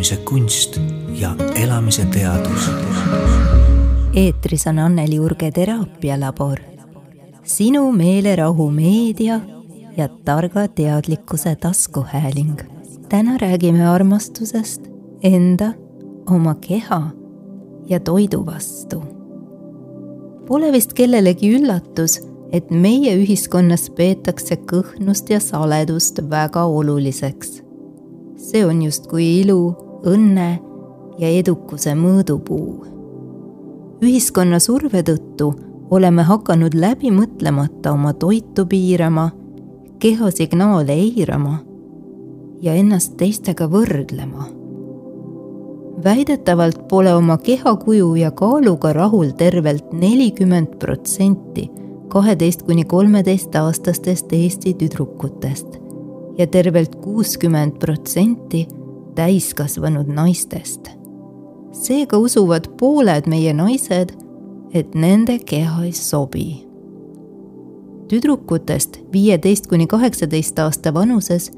elamise kunst ja elamise teadus. eetris on Anneli Urge teraapialabor. sinu meelerahu meedia ja targa teadlikkuse taskuhääling. täna räägime armastusest enda, oma keha ja toidu vastu. Pole vist kellelegi üllatus et meie ühiskonnas peetakse kõhnust ja saledust väga oluliseks. see on justkui ilu, õnne ja edukuse mõõdupuu. ühiskonna surve tõttu oleme hakanud läbi mõtlemata oma toitu piirama, kehasignaale eirama ja ennast teistega võrdlema. väidetavalt pole oma kehakuju ja kaaluga rahul tervelt nelikümmend protsenti kaheteist kuni kolmeteistaastastest Eesti tüdrukutest ja tervelt kuuskümmend protsenti täiskasvanud naistest. seega usuvad pooled meie naised, et nende keha ei sobi. tüdrukutest viieteist kuni kaheksateist aasta vanuses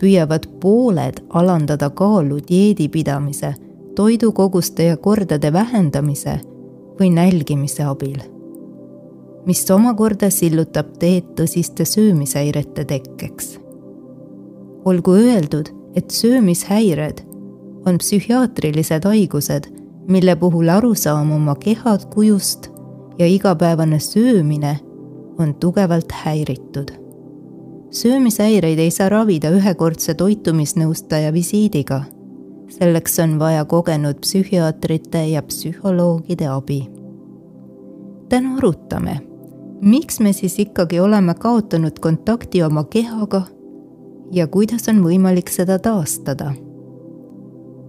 püüavad pooled alandada kaalu dieedipidamise, toidukoguste ja kordade vähendamise või nälgimise abil mis omakorda sillutab teed tõsiste söömishäirete tekkeks. olgu öeldud, et söömishäired on psühhiaatrilised haigused, mille puhul arusaam oma kehakujust ja igapäevane söömine on tugevalt häiritud. söömishäireid ei saa ravida ühekordse toitumisnõustaja visiidiga. selleks on vaja kogenud psühhiaatrite ja psühholoogide abi. täna arutame miks me siis ikkagi oleme kaotanud kontakti oma kehaga ja kuidas on võimalik seda taastada?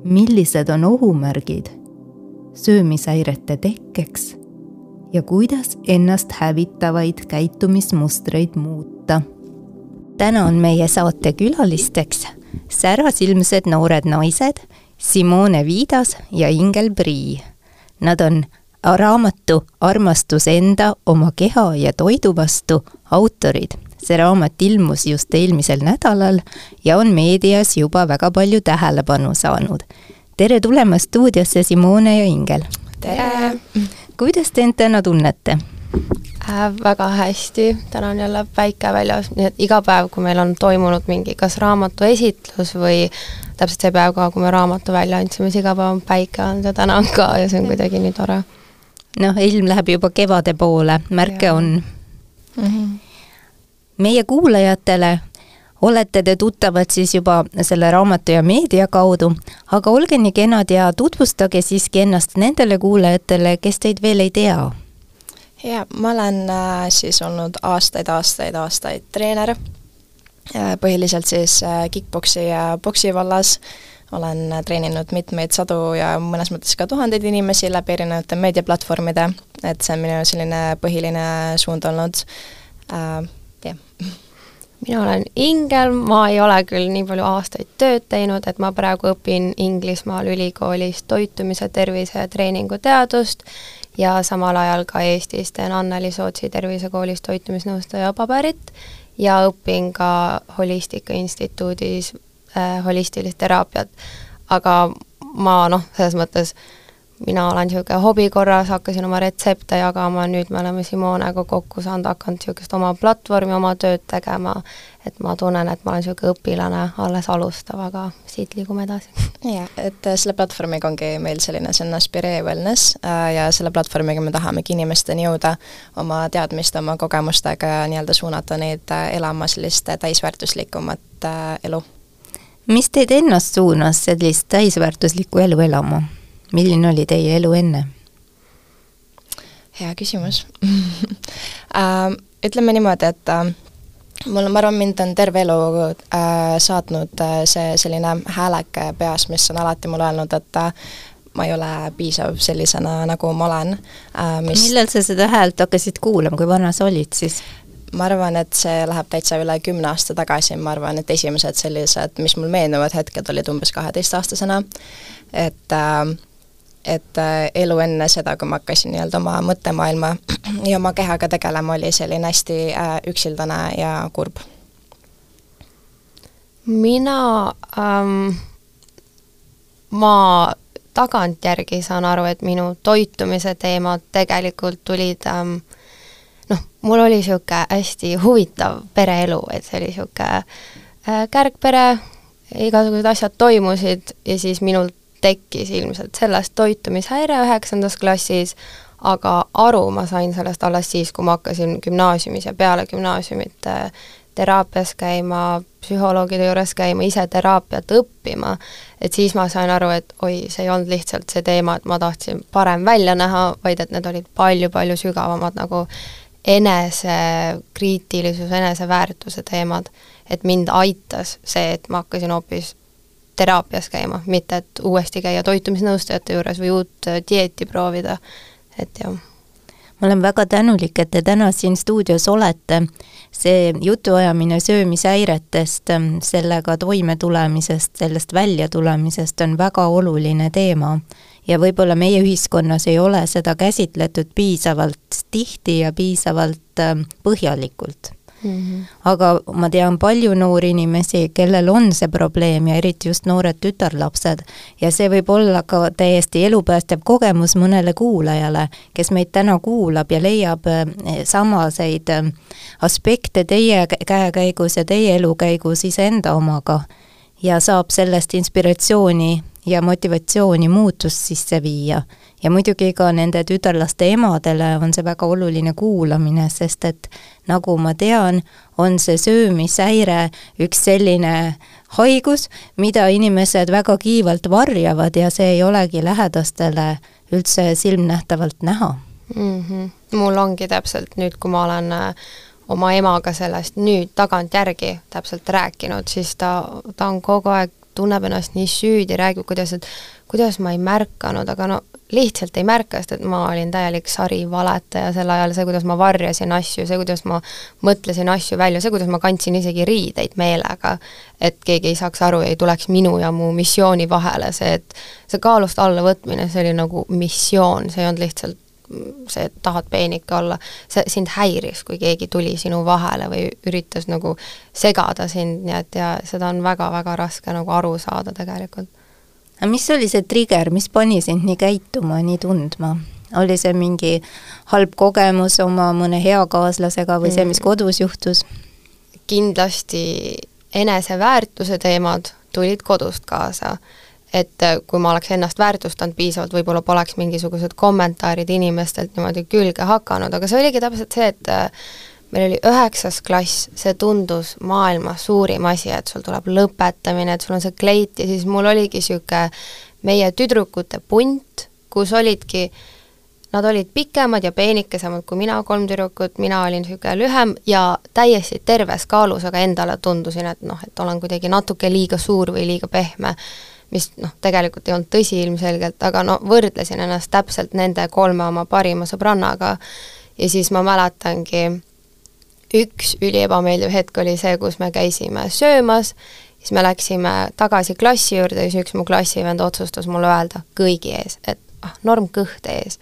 millised on ohumärgid söömishäirete tekkeks ja kuidas ennast hävitavaid käitumismustreid muuta? täna on meie saate külalisteks särasilmsed noored naised Simone Viidas ja Ingel Prii. Nad on raamatu Armastus enda, oma keha ja toidu vastu autorid. See raamat ilmus just eelmisel nädalal ja on meedias juba väga palju tähelepanu saanud. tere tulemast stuudiosse, Simone ja Ingel! tere! kuidas te end täna tunnete? äh,? väga hästi, täna on jälle päike väljas, nii et iga päev, kui meil on toimunud mingi kas raamatu esitlus või täpselt see päev ka, kui me raamatu välja andsime, siis iga päev on päike olnud ja täna on ka ja see on kuidagi nii tore noh, ilm läheb juba kevade poole, märke ja. on mm. -hmm. Meie kuulajatele olete te tuttavad siis juba selle raamatu ja meedia kaudu, aga olge nii kenad ja tutvustage siiski ennast nendele kuulajatele, kes teid veel ei tea. jaa, ma olen äh, siis olnud aastaid, aastaid, aastaid treener äh,, põhiliselt siis äh, kick-poksi ja boksi vallas. Äh,, olen treeninud mitmeid sadu ja mõnes mõttes ka tuhandeid inimesi läbi erinevate meediaplatvormide, et see on minu selline põhiline suund olnud. Äh,, jah. mina olen Ingel, ma ei ole küll nii palju aastaid tööd teinud, et ma praegu õpin Inglismaal ülikoolis toitumise, tervise ja treeningu teadust ja samal ajal ka Eestis teen Anneli Sootsi tervisekoolis toitumisnõustaja paberit ja õpin ka Holistika Instituudis äh, holistilist teraapiat, aga ma noh, selles mõttes mina olen niisugune hobi korras, hakkasin oma retsepte jagama, nüüd me oleme Simonega kokku saanud, hakanud niisugust oma platvormi, oma tööd tegema, et ma tunnen, et ma olen niisugune õpilane, alles alustav, aga siit liigume edasi. jah, et selle platvormiga ongi meil selline, see on Aspiree Wellness äh, ja selle platvormiga me tahamegi inimesteni jõuda oma teadmiste, oma kogemustega ja nii-öelda suunata neid äh, elama sellist täisväärtuslikumat äh, elu mis teid ennast suunas sellist täisväärtuslikku elu elama? Milline oli teie elu enne? hea küsimus äh, ütleme niimoodi, et äh, mul, ma arvan, mind on terve elu äh, saatnud äh, see selline hääleke peas, mis on alati mulle öelnud, et äh, ma ei ole piisav sellisena, nagu ma olen äh,. Mis... millal sa seda häält hakkasid kuulama, kui vana sa olid siis? ma arvan, et see läheb täitsa üle kümne aasta tagasi, ma arvan, et esimesed sellised, mis mul meenuvad hetked, olid umbes kaheteistaastasena, et äh, et äh, elu enne seda, kui ma hakkasin nii-öelda oma mõttemaailma ja oma kehaga tegelema, oli selline hästi äh, üksildane ja kurb. mina ähm, ma tagantjärgi saan aru, et minu toitumise teemad tegelikult tulid ähm, noh, mul oli niisugune hästi huvitav pereelu, et see oli niisugune äh, kärgpere, igasugused asjad toimusid ja siis minul tekkis ilmselt sellest toitumishäire üheksandas klassis, aga aru ma sain sellest alles siis, kui ma hakkasin gümnaasiumis ja peale gümnaasiumit teraapias käima, psühholoogide juures käima, ise teraapiat õppima, et siis ma sain aru, et oi, see ei olnud lihtsalt see teema, et ma tahtsin parem välja näha, vaid et need olid palju-palju sügavamad nagu enesekriitilisus, eneseväärtuse teemad. et mind aitas see, et ma hakkasin hoopis teraapias käima, mitte et uuesti käia toitumisnõustajate juures või uut dieeti proovida, et jah ma olen väga tänulik, et te täna siin stuudios olete. see jutuajamine söömishäiretest, sellega toimetulemisest, sellest väljatulemisest on väga oluline teema. ja võib-olla meie ühiskonnas ei ole seda käsitletud piisavalt tihti ja piisavalt põhjalikult Mm -hmm. aga ma tean palju noori inimesi, kellel on see probleem ja eriti just noored tütarlapsed. ja see võib olla ka täiesti elupäästev kogemus mõnele kuulajale, kes meid täna kuulab ja leiab eh, samaseid eh, aspekte teie käekäigus ja teie elukäigus iseenda omaga ja saab sellest inspiratsiooni ja motivatsiooni muutust sisse viia ja muidugi ka nende tütarlaste emadele on see väga oluline kuulamine, sest et nagu ma tean, on see söömishäire üks selline haigus, mida inimesed väga kiivalt varjavad ja see ei olegi lähedastele üldse silmnähtavalt näha mm. -hmm. mul ongi täpselt nüüd, kui ma olen äh, oma emaga sellest nüüd tagantjärgi täpselt rääkinud, siis ta, ta on kogu aeg, tunneb ennast nii süüdi, räägib, kuidas, et kuidas ma ei märganud, aga no lihtsalt ei märka, sest et ma olin täielik sarivaletaja sel ajal, see, kuidas ma varjasin asju, see, kuidas ma mõtlesin asju välja, see, kuidas ma kandsin isegi riideid meelega, et keegi ei saaks aru ja ei tuleks minu ja mu missiooni vahele, see, et see kaalust allavõtmine, see oli nagu missioon, see ei olnud lihtsalt see, et tahad peenike olla, see sind häiris, kui keegi tuli sinu vahele või üritas nagu segada sind, nii et ja seda on väga-väga raske nagu aru saada tegelikult aga mis oli see trigger, mis pani sind nii käituma, nii tundma? oli see mingi halb kogemus oma mõne heakaaslasega või see, mis mm. kodus juhtus? kindlasti eneseväärtuse teemad tulid kodust kaasa. et äh, kui ma oleks ennast väärtustanud piisavalt, võib-olla poleks mingisugused kommentaarid inimestelt niimoodi külge hakanud, aga see oligi täpselt see, et äh, meil oli üheksas klass, see tundus maailma suurim asi, et sul tuleb lõpetamine, et sul on see kleit ja siis mul oligi niisugune meie tüdrukute punt, kus olidki, nad olid pikemad ja peenikesemad kui mina, kolm tüdrukut, mina olin niisugune lühem ja täiesti terves kaalus, aga endale tundusin, et noh, et olen kuidagi natuke liiga suur või liiga pehme, mis noh, tegelikult ei olnud tõsi ilmselgelt, aga no võrdlesin ennast täpselt nende kolme oma parima sõbrannaga. Ja siis ma mäletangi, üks üliebameeldiv hetk oli see, kus me käisime söömas, siis me läksime tagasi klassi juurde ja siis üks mu klassivend otsustas mulle öelda kõigi ees, et ah, norm kõht ees.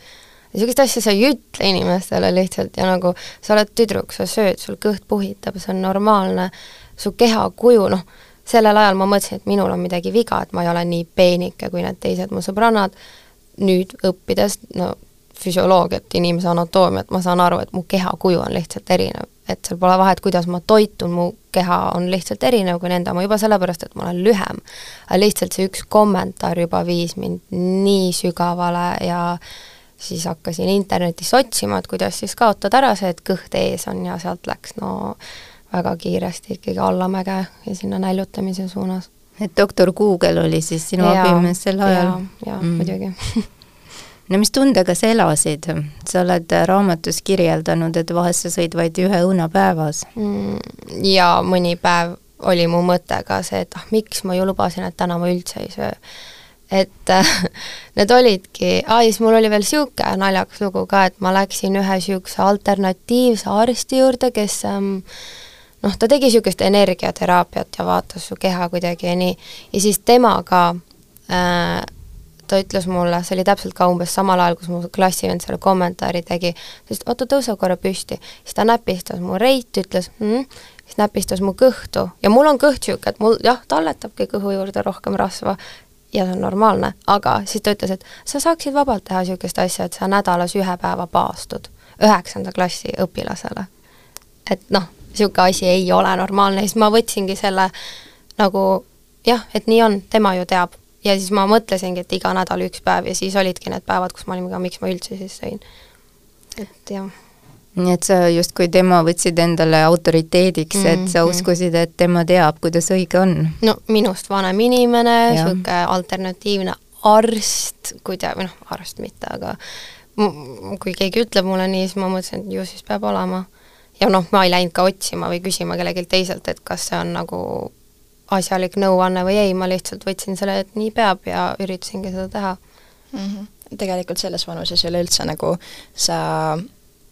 niisugust asja sa ei ütle inimestele lihtsalt ja nagu sa oled tüdruk, sa sööd, sul kõht puhitab, see on normaalne, su kehakuju, noh, sellel ajal ma mõtlesin, et minul on midagi viga, et ma ei ole nii peenike kui need teised mu sõbrannad, nüüd õppides, no füsioloogiat, inimese anatoomiat, ma saan aru, et mu kehakuju on lihtsalt erinev et seal pole vahet, kuidas ma toitun, mu keha on lihtsalt erinev kui nende oma juba sellepärast, et ma olen lühem. aga lihtsalt see üks kommentaar juba viis mind nii sügavale ja siis hakkasin internetis otsima, et kuidas siis kaotada ära see, et kõht ees on ja sealt läks no väga kiiresti ikkagi allamäge ja sinna näljutamise suunas. et doktor Google oli siis sinu abimees sel ajal? jaa, jaa mm., muidugi no mis tundega sa elasid? sa oled raamatus kirjeldanud, et vahest sa sõid vaid ühe õuna päevas mm,. jaa, mõni päev oli mu mõte ka see, et ah, miks ma ju lubasin, et täna ma üldse ei söö. et need olidki, aa ja siis mul oli veel niisugune naljakas lugu ka, et ma läksin ühe niisuguse alternatiivse arsti juurde, kes ähm, noh, ta tegi niisugust energiateraapiat ja vaatas su keha kuidagi ja nii, ja siis temaga äh, ta ütles mulle, see oli täpselt ka umbes samal ajal, kus mu klassivend selle kommentaari tegi, ta ütles, oota, tõuse korra püsti. siis ta näpistas mu reit, ütles mm, siis näpistas mu kõhtu ja mul on kõht niisugune, et mul jah, talletabki kõhu juurde rohkem rasva ja see on normaalne, aga siis ta ütles, et sa saaksid vabalt teha niisugust asja, et sa nädalas ühe päeva paastud üheksanda klassi õpilasele. et noh, niisugune asi ei ole normaalne, siis ma võtsingi selle nagu jah, et nii on, tema ju teab. Ja siis ma mõtlesingi, et iga nädal üks päev ja siis olidki need päevad, kus ma olin ka, miks ma üldse siis sõin. et jah nii et sa justkui tema võtsid endale autoriteediks mm, -hmm. et sa mhm. uskusid, et tema teab, kuidas õige on? no minust vanem inimene, niisugune alternatiivne arst, kui ta, või noh, arst mitte, aga kui keegi ütleb mulle nii, siis ma mõtlesin, et ju siis peab olema. ja noh, ma ei läinud ka otsima või küsima kellelgi teiselt, et kas see on nagu asjalik nõuanne või ei, ma lihtsalt võtsin selle, et nii peab ja üritasingi seda teha mm. -hmm. tegelikult selles vanuses üleüldse nagu sa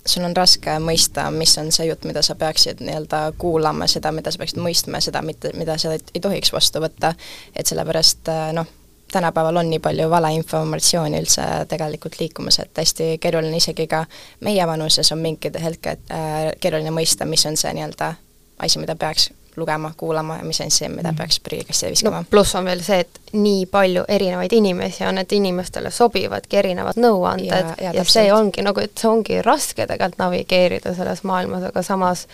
sul on raske mõista, mis on see jutt, mida sa peaksid nii-öelda kuulama, seda, mida sa peaksid mõistma ja seda, mitte, mida sa ei tohiks vastu võtta, et sellepärast noh, tänapäeval on nii palju valeinformatsiooni üldse tegelikult liikumas, et hästi keeruline isegi ka meie vanuses on mingid hetked äh, keeruline mõista, mis on see nii-öelda asi, mida peaks lugema, kuulama ja mis on see, mida mhm. peaks prügikasti viskama no,. pluss on veel see, et nii palju erinevaid inimesi on, et inimestele sobivadki erinevad nõuanded ja, ja, ja see ongi nagu, et see ongi raske tegelikult navigeerida selles maailmas, aga samas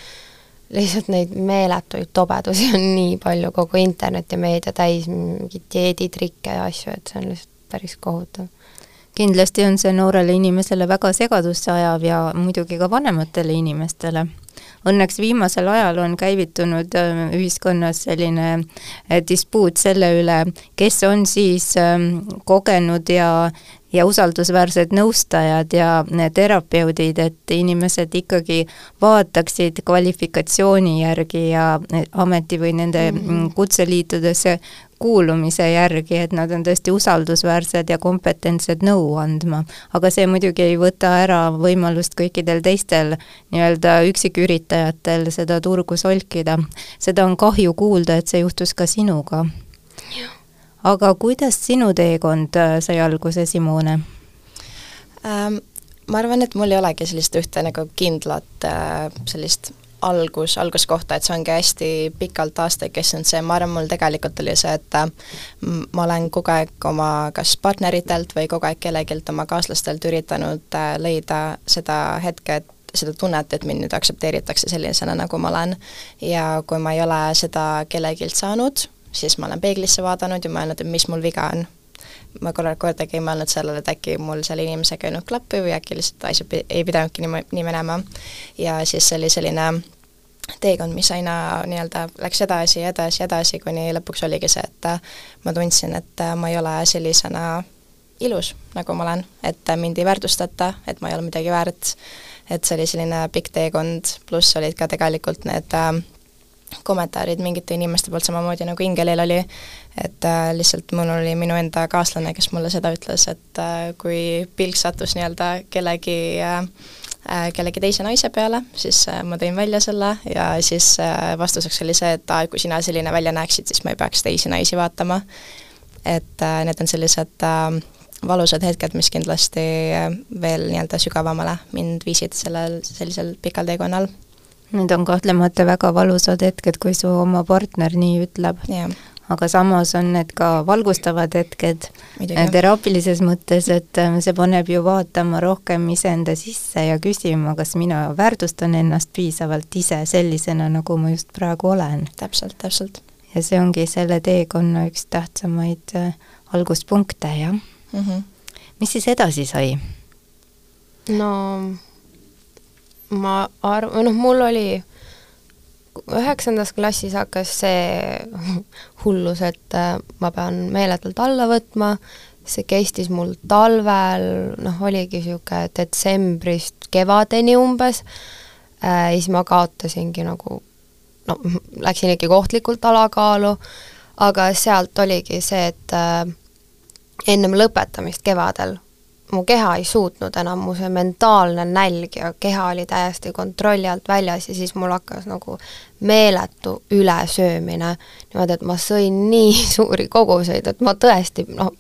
lihtsalt neid meeletuid tobedusi on nii palju, kogu internet ja meedia täis mingeid dieeditrikke ja asju, et see on lihtsalt päris kohutav kindlasti on see noorele inimesele väga segadusse ajav ja muidugi ka vanematele inimestele õnneks viimasel ajal on käivitunud äh, ühiskonnas selline äh, dispuut selle üle, kes on siis ähm, kogenud ja ja usaldusväärsed nõustajad ja äh, terapeudid, et inimesed ikkagi vaataksid kvalifikatsiooni järgi ja ameti või nende mm. kutseliitudesse kuulumise järgi, et nad on tõesti usaldusväärsed ja kompetentsed nõu andma. aga see muidugi ei võta ära võimalust kõikidel teistel nii-öelda üksiküritajatel seda turgu solkida. seda on kahju kuulda, et see juhtus ka sinuga. aga kuidas sinu teekond äh, sai alguse, Simone ähm,? ma arvan, et mul ei olegi sellist ühte nagu kindlat äh, sellist algus, alguskohta, et see ongi hästi pikalt aastaid kestnud, see, ma arvan, mul tegelikult oli see, et äh, ma olen kogu aeg oma kas partneritelt või kogu aeg kellegilt oma kaaslastelt üritanud äh, leida seda hetke, et seda tunnet, et mind nüüd aktsepteeritakse sellisena, nagu ma olen. ja kui ma ei ole seda kellegilt saanud, siis ma olen peeglisse vaadanud ja mõelnud, et mis mul viga on ma korra, kordagi ei mõelnud sellele, et äkki mul selle inimesega ei olnud klappi või äkki lihtsalt asjad ei pidanudki nii, nii minema. ja siis see oli selline teekond, mis aina nii-öelda läks edasi, edasi, edasi, kuni lõpuks oligi see, et ma tundsin, et ma ei ole sellisena ilus, nagu ma olen, et mind ei väärtustata, et ma ei ole midagi väärt, et see oli selline pikk teekond, pluss olid ka tegelikult need äh, kommentaarid mingite inimeste poolt samamoodi nagu Ingelil oli, et äh, lihtsalt mul oli minu enda kaaslane, kes mulle seda ütles, et äh, kui pilk sattus nii-öelda kellegi äh, äh, kellegi teise naise peale, siis äh, ma tõin välja selle ja siis äh, vastuseks oli see, et aa, kui sina selline välja näeksid, siis ma ei peaks teisi naisi vaatama. et need on sellised valusad hetked, mis kindlasti veel nii-öelda sügavamale mind viisid sellel sellisel pikal teekonnal Need on kahtlemata väga valusad hetked, kui su oma partner nii ütleb. Aga samas on need ka valgustavad hetked teraapilises mõttes, et äh, see paneb ju vaatama rohkem iseenda sisse ja küsima, kas mina väärtustan ennast piisavalt ise sellisena, nagu ma just praegu olen. täpselt, täpselt. ja see ongi selle teekonna üks tähtsamaid äh, alguspunkte, jah mm. -hmm. mis siis edasi sai? no ma arv-, noh, mul oli üheksandas klassis hakkas see hullus, et äh, ma pean meeletult alla võtma, see kestis mul talvel, noh, oligi niisugune detsembrist kevadeni umbes. Äh,, siis ma kaotasingi nagu no läksin ikka kohtlikult alakaalu, aga sealt oligi see, et äh, ennem lõpetamist kevadel mu keha ei suutnud enam, mu see mentaalne nälg ja keha oli täiesti kontrolli alt väljas ja siis mul hakkas nagu meeletu ülesöömine, niimoodi, et ma sõin nii suuri koguseid, et ma tõesti, noh,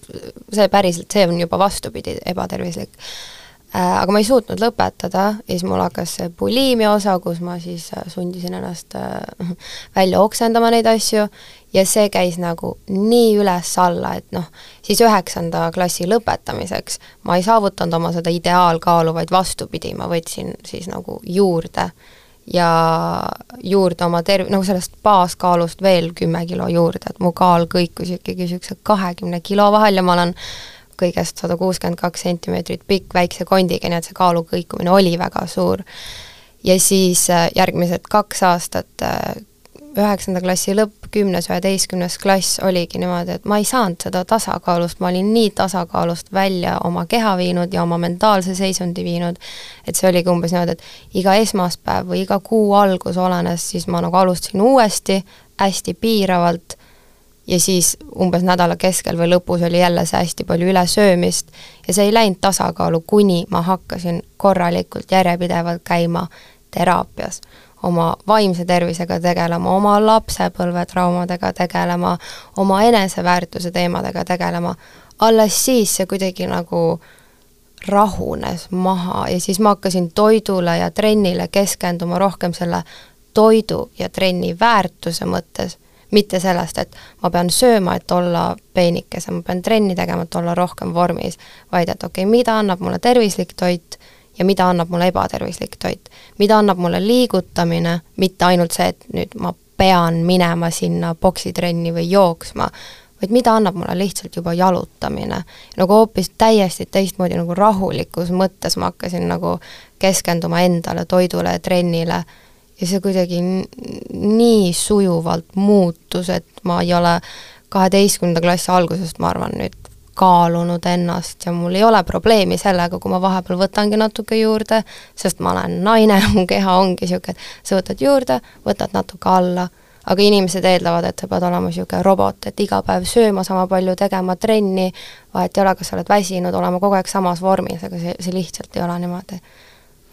see päriselt, see on juba vastupidi, ebatervislik äh,. Aga ma ei suutnud lõpetada ja siis mul hakkas see buliimia osa, kus ma siis sundisin ennast äh, välja oksendama neid asju ja see käis nagu nii üles-alla, et noh, siis üheksanda klassi lõpetamiseks ma ei saavutanud oma seda ideaalkaalu, vaid vastupidi, ma võtsin siis nagu juurde ja juurde oma terv-, nagu sellest baaskaalust veel kümme kilo juurde, et mu kaal kõikus ikkagi niisuguse kahekümne kilo vahel ja ma olen kõigest sada kuuskümmend kaks sentimeetrit pikk väikse kondiga, nii et see kaalu kõikumine oli väga suur. ja siis äh, järgmised kaks aastat äh, üheksanda klassi lõpp, kümnes, üheteistkümnes klass oligi niimoodi, et ma ei saanud seda tasakaalust, ma olin nii tasakaalust välja oma keha viinud ja oma mentaalse seisundi viinud, et see oligi umbes niimoodi, et iga esmaspäev või iga kuu algus olenes, siis ma nagu alustasin uuesti, hästi piiravalt, ja siis umbes nädala keskel või lõpus oli jälle see hästi palju ülesöömist ja see ei läinud tasakaalu, kuni ma hakkasin korralikult järjepidevalt käima teraapias oma vaimse tervisega tegelema, oma lapsepõlvetraumadega tegelema, oma eneseväärtuse teemadega tegelema, alles siis see kuidagi nagu rahunes maha ja siis ma hakkasin toidule ja trennile keskenduma rohkem selle toidu ja trenni väärtuse mõttes, mitte sellest, et ma pean sööma, et olla peenikesem, ma pean trenni tegema, et olla rohkem vormis, vaid et okei okay,, mida annab mulle tervislik toit ja mida annab mulle ebatervislik toit. mida annab mulle liigutamine, mitte ainult see, et nüüd ma pean minema sinna poksitrenni või jooksma, vaid mida annab mulle lihtsalt juba jalutamine. nagu hoopis täiesti teistmoodi nagu rahulikus mõttes ma hakkasin nagu keskenduma endale, toidule ja trennile ja see kuidagi nii sujuvalt muutus, et ma ei ole kaheteistkümnenda klassi algusest, ma arvan, nüüd kaalunud ennast ja mul ei ole probleemi sellega, kui ma vahepeal võtangi natuke juurde, sest ma olen naine, mu keha ongi niisugune, et sa võtad juurde, võtad natuke alla, aga inimesed eeldavad, et sa pead olema niisugune robot, et iga päev sööma sama palju, tegema trenni, vahet ei ole, kas sa oled väsinud, olema kogu aeg samas vormis, aga see, see lihtsalt ei ole niimoodi.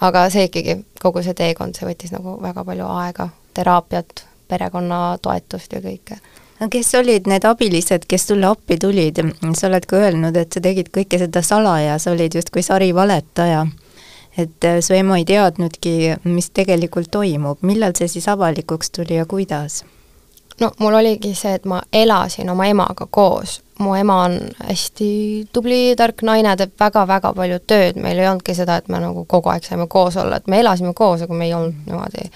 aga see ikkagi, kogu see teekond, see võttis nagu väga palju aega, teraapiat, perekonna toetust ja kõike no kes olid need abilised, kes sulle appi tulid, sa oled ka öelnud, et sa tegid kõike seda salaja, sa olid justkui sarivaletaja. et äh, su ema ei teadnudki, mis tegelikult toimub, millal see siis avalikuks tuli ja kuidas? no mul oligi see, et ma elasin oma emaga koos, mu ema on hästi tubli, tark naine, teeb väga-väga palju tööd, meil ei olnudki seda, et me nagu kogu aeg saime koos olla, et me elasime koos, aga me ei olnud niimoodi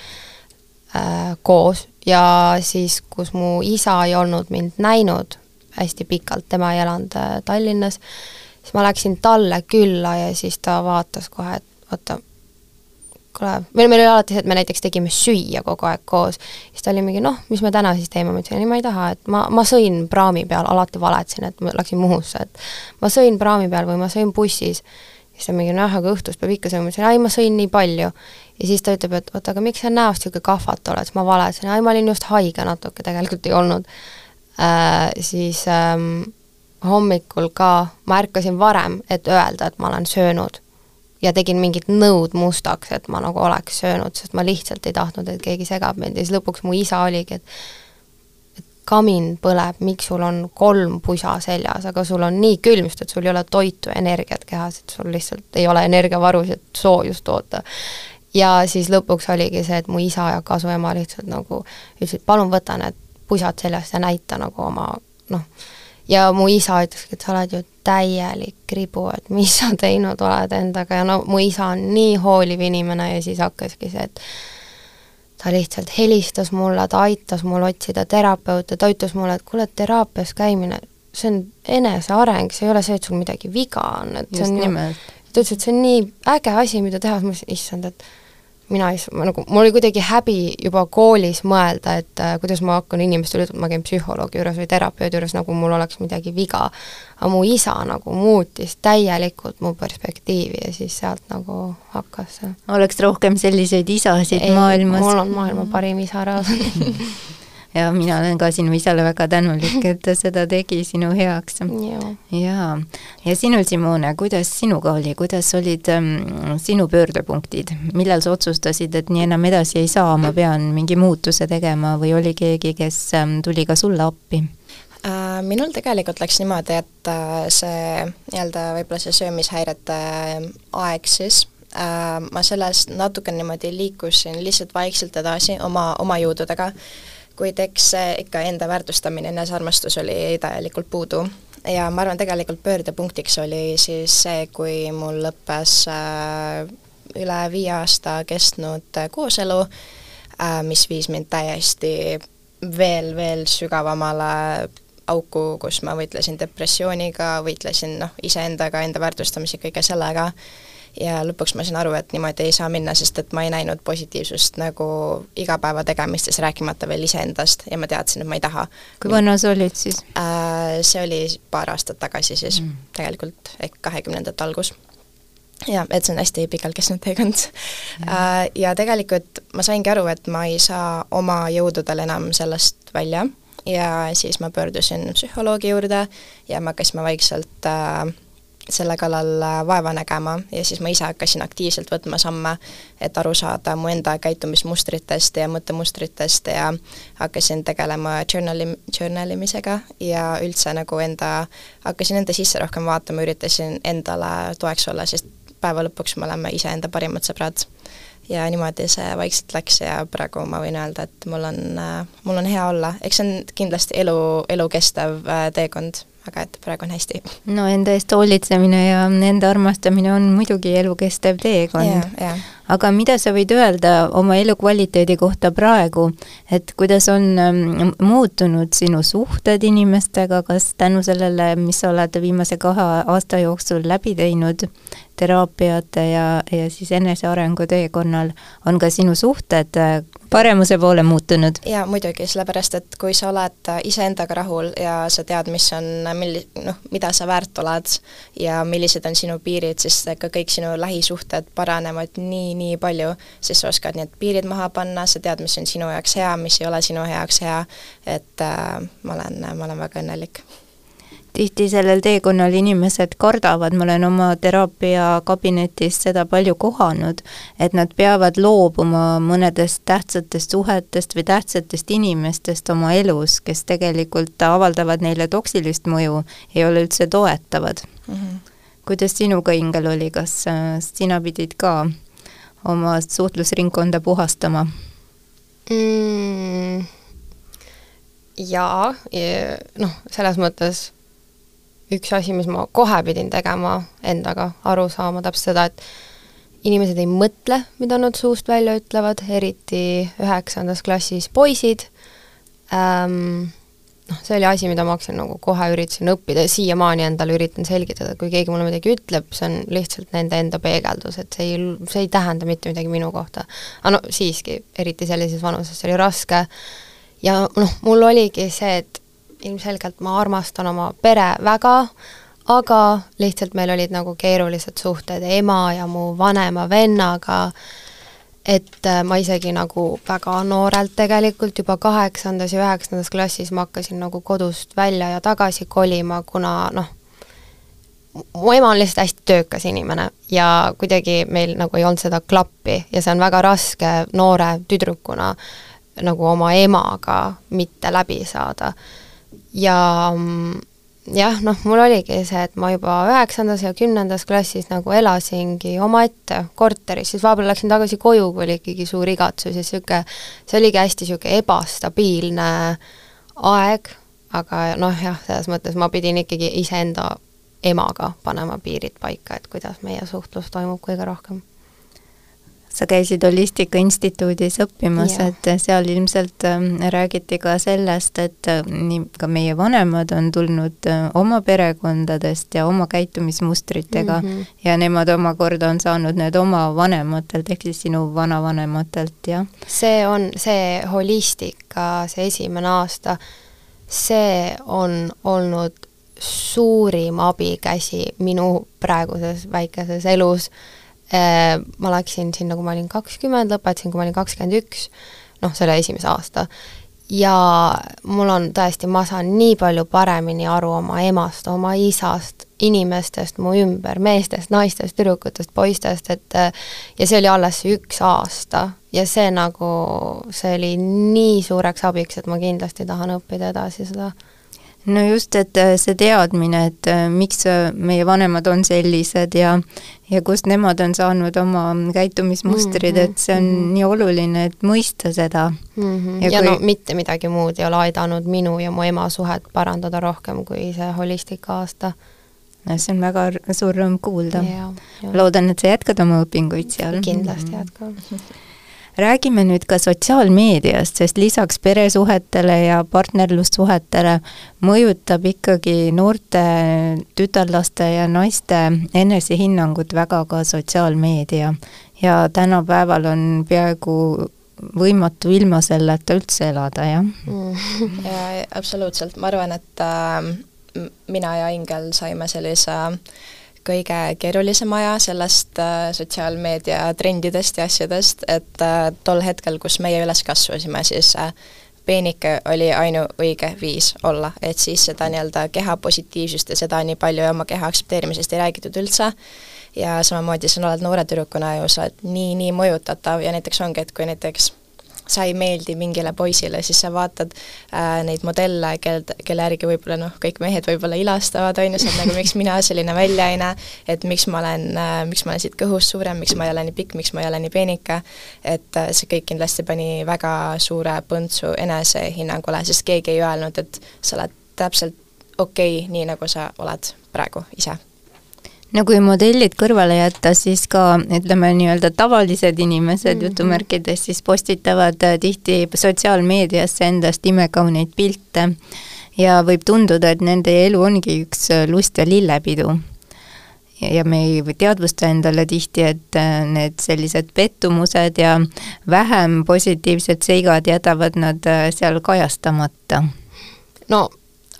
äh, koos ja siis, kus mu isa ei olnud mind näinud hästi pikalt, tema ei elanud äh, Tallinnas, siis ma läksin talle külla ja siis ta vaatas kohe, et oota, kuule, meil, meil oli alati see, et me näiteks tegime süüa kogu aeg koos, siis ta oli mingi noh, mis me täna siis teeme, ma ütlesin, ei ma ei taha, et ma, ma sõin praami peal, alati valetasin, et ma läksin Muhusse, et ma sõin praami peal või ma sõin bussis. Siis ta mingi noh, aga õhtus peab ikka sööma, ma ütlesin, ei ma sõin nii palju. Ja siis ta ütleb, et oota, aga miks sa näost niisugune kahvatu oled, siis ma valetasin, ei ma olin just haige natuke, tegelikult ei olnud äh,. siis ähm, hommikul ka ma ärkasin varem, et öelda, et ma olen söönud ja tegin mingit nõud mustaks, et ma nagu oleks söönud, sest ma lihtsalt ei tahtnud, et keegi segab mind ja siis lõpuks mu isa oligi, et kamin põleb, miks sul on kolm pusa seljas, aga sul on nii külm, sest et sul ei ole toitu, energiat kehas, et sul lihtsalt ei ole energiavarusid soojust toota. Ja siis lõpuks oligi see, et mu isa ja kasuema lihtsalt nagu ütlesid, palun võta need pusad seljast ja näita nagu oma noh, ja mu isa ütleski, et sa oled ju täielik kribu, et mis sa teinud oled endaga. Ja no mu isa on nii hooliv inimene ja siis hakkaski see, et ta lihtsalt helistas mulle, ta aitas mul otsida terapeute, ta ütles mulle, et kuule, teraapias käimine, see on eneseareng, see ei ole see, et sul midagi viga on, et see Just on nimelt. ta ütles, et see on nii äge asi, mida teha, siis ma mõtlesin, issand, et mina ei ma nagu, mul oli kuidagi häbi juba koolis mõelda, et äh, kuidas ma hakkan inimestele ütlema, ma käin psühholoogi juures või terapeudi juures, nagu mul oleks midagi viga. aga mu isa nagu muutis täielikult mu perspektiivi ja siis sealt nagu hakkas see. oleks rohkem selliseid isasid Ei, maailmas. mul on maailma parim isa reaalselt ja mina olen ka sinu isale väga tänulik, et ta seda tegi sinu heaks. Jaa. ja sinul, Simone, kuidas sinuga oli, kuidas olid ähm, sinu pöördepunktid, millal sa otsustasid, et nii enam edasi ei saa, ma pean mingi muutuse tegema või oli keegi, kes ähm, tuli ka sulle appi? Äh, minul tegelikult läks niimoodi, et äh, see nii-öelda võib-olla see söömishäirete aeg siis, äh, ma sellest natuke niimoodi liikusin lihtsalt vaikselt edasi oma, oma jõududega kuid eks ikka enda väärtustamine, enesearmastus oli täielikult puudu. Ja ma arvan, tegelikult pöördepunktiks oli siis see, kui mul lõppes äh, üle viie aasta kestnud kooselu, äh, mis viis mind täiesti veel, veel sügavamale auku, kus ma võitlesin depressiooniga, võitlesin noh, iseendaga, enda väärtustamise, kõige sellega, ja lõpuks ma sain aru, et niimoodi ei saa minna, sest et ma ei näinud positiivsust nagu igapäevategemistes, rääkimata veel iseendast ja ma teadsin, et ma ei taha. kui vana sa olid siis äh,? See oli paar aastat tagasi siis mm., tegelikult ehk kahekümnendate algus jah, et see on hästi pikalt kestnud teekond ja. Äh, ja tegelikult ma saingi aru, et ma ei saa oma jõududel enam sellest välja ja siis ma pöördusin psühholoogi juurde ja me hakkasime vaikselt äh, selle kallal äh, vaeva nägema ja siis ma ise hakkasin aktiivselt võtma samme, et aru saada mu enda käitumismustritest ja mõttemustritest ja hakkasin tegelema journali, journal imisega ja üldse nagu enda, hakkasin enda sisse rohkem vaatama, üritasin endale toeks olla, sest päeva lõpuks me oleme iseenda parimad sõbrad. ja niimoodi see vaikselt läks ja praegu ma võin öelda, et mul on, äh, mul on hea olla, eks see on kindlasti elu, elukestev äh, teekond aga et praegu on hästi. no enda eest hoolitsemine ja enda armastamine on muidugi elukestev teekond. Aga mida sa võid öelda oma elukvaliteedi kohta praegu, et kuidas on ähm, muutunud sinu suhted inimestega, kas tänu sellele, mis sa oled viimase kahe aasta jooksul läbi teinud, teraapiate ja, ja siis enesearengu teekonnal, on ka sinu suhted äh, paremuse poole muutunud? jaa, muidugi, sellepärast et kui sa oled iseendaga rahul ja sa tead, mis on, milli-, noh, mida sa väärt oled ja millised on sinu piirid, siis ka kõik sinu lähisuhted paranevad nii, nii palju, sest sa oskad need piirid maha panna, sa tead, mis on sinu jaoks hea, mis ei ole sinu jaoks hea, et äh, ma olen, ma olen väga õnnelik tihti sellel teekonnal inimesed kardavad, ma olen oma teraapiakabinetis seda palju kohanud, et nad peavad loobuma mõnedest tähtsatest suhetest või tähtsatest inimestest oma elus, kes tegelikult avaldavad neile toksilist mõju, ei ole üldse toetavad mm. -hmm. kuidas sinuga, Ingel, oli, kas äh, sina pidid ka oma suhtlusringkonda puhastama mm,? jaa, noh, selles mõttes üks asi, mis ma kohe pidin tegema endaga, aru saama täpselt seda, et inimesed ei mõtle, mida nad suust välja ütlevad, eriti üheksandas klassis poisid ähm,, noh, see oli asi, mida ma hakkasin nagu kohe üritasin õppida ja siiamaani endale üritan selgitada, kui keegi mulle midagi ütleb, see on lihtsalt nende enda peegeldus, et see ei, see ei tähenda mitte midagi minu kohta. aga no siiski, eriti sellises vanuses, see oli raske ja noh, mul oligi see, et ilmselgelt ma armastan oma pere väga, aga lihtsalt meil olid nagu keerulised suhted ema ja mu vanema vennaga, et äh, ma isegi nagu väga noorelt tegelikult juba kaheksandas ja üheksandas klassis ma hakkasin nagu kodust välja ja tagasi kolima, kuna noh, mu ema on lihtsalt hästi töökas inimene ja kuidagi meil nagu ei olnud seda klappi ja see on väga raske noore tüdrukuna nagu oma emaga mitte läbi saada ja mm, jah, noh, mul oligi see, et ma juba üheksandas ja kümnendas klassis nagu elasingi omaette korteris, siis vahepeal läksin tagasi koju, kui oli ikkagi suur igatsus ja niisugune, see oligi hästi niisugune ebastabiilne aeg, aga noh, jah, selles mõttes ma pidin ikkagi iseenda emaga panema piirid paika, et kuidas meie suhtlus toimub kõige rohkem sa käisid Holistika Instituudis õppimas et seal ilmselt ähm, räägiti ka sellest, et äh, nii ka meie vanemad on tulnud äh, oma perekondadest ja oma käitumismustritega mm -hmm. ja nemad omakorda on saanud need oma vanematelt, ehk siis sinu vanavanematelt, jah? see on, see holistika, see esimene aasta, see on olnud suurim abikäsi minu praeguses väikeses elus ma läksin sinna, kui ma olin kakskümmend, lõpetasin, kui ma olin kakskümmend üks, noh, selle esimese aasta. ja mul on tõesti, ma saan nii palju paremini aru oma emast, oma isast, inimestest mu ümber, meestest, naistest, tüdrukutest, poistest, et ja see oli alles üks aasta ja see nagu, see oli nii suureks abiks, et ma kindlasti tahan õppida edasi seda no just, et äh, see teadmine, et äh, miks äh, meie vanemad on sellised ja ja kust nemad on saanud oma käitumismustrid mm, -hmm. et see on mm -hmm. nii oluline, et mõista seda mm. -hmm. ja, ja kui... no mitte midagi muud ei ole aidanud minu ja mu ema suhet parandada rohkem kui see holistika aasta. no see on väga suur rõõm kuulda. loodan, et sa jätkad oma õpinguid seal. kindlasti jätkan räägime nüüd ka sotsiaalmeediast, sest lisaks peresuhetele ja partnerlussuhetele mõjutab ikkagi noorte tütarlaste ja naiste enesehinnangut väga ka sotsiaalmeedia. ja tänapäeval on peaaegu võimatu ilma selleta üldse elada, jah mm. ja absoluutselt, ma arvan, et äh, mina ja Ingel saime sellise äh, kõige keerulisem aja sellest äh, sotsiaalmeedia trendidest ja asjadest, et äh, tol hetkel, kus meie üles kasvasime, siis äh, peenike oli ainuõige viis olla, et siis seda nii-öelda keha positiivsust ja seda nii palju ja oma keha aktsepteerimisest ei räägitud üldse, ja samamoodi sa oled noore tüdrukuna ju sa oled nii, nii mõjutatav. Ja näiteks ongi, et kui näiteks sa ei meeldi mingile poisile, siis sa vaatad äh, neid modelle, kel, kelle järgi võib-olla noh, kõik mehed võib-olla ilastavad, on ju, sa oled nagu miks mina selline välja ei näe, et miks ma olen äh,, miks ma olen siit kõhust suurem, miks ma ei ole nii pikk, miks ma ei ole nii peenike, et äh, see kõik kindlasti pani väga suure põntsu enesehinnangule, sest keegi ei öelnud, et sa oled täpselt okei okay,, nii nagu sa oled praegu ise no kui modellid kõrvale jätta, siis ka ütleme nii-öelda tavalised inimesed mm -hmm. jutumärkides siis postitavad äh, tihti sotsiaalmeediasse endast imekauneid pilte ja võib tunduda, et nende elu ongi üks äh, lust ja lillepidu. ja me ei teadvusta endale tihti, et äh, need sellised pettumused ja vähem positiivsed seigad jätavad nad seal kajastamata. no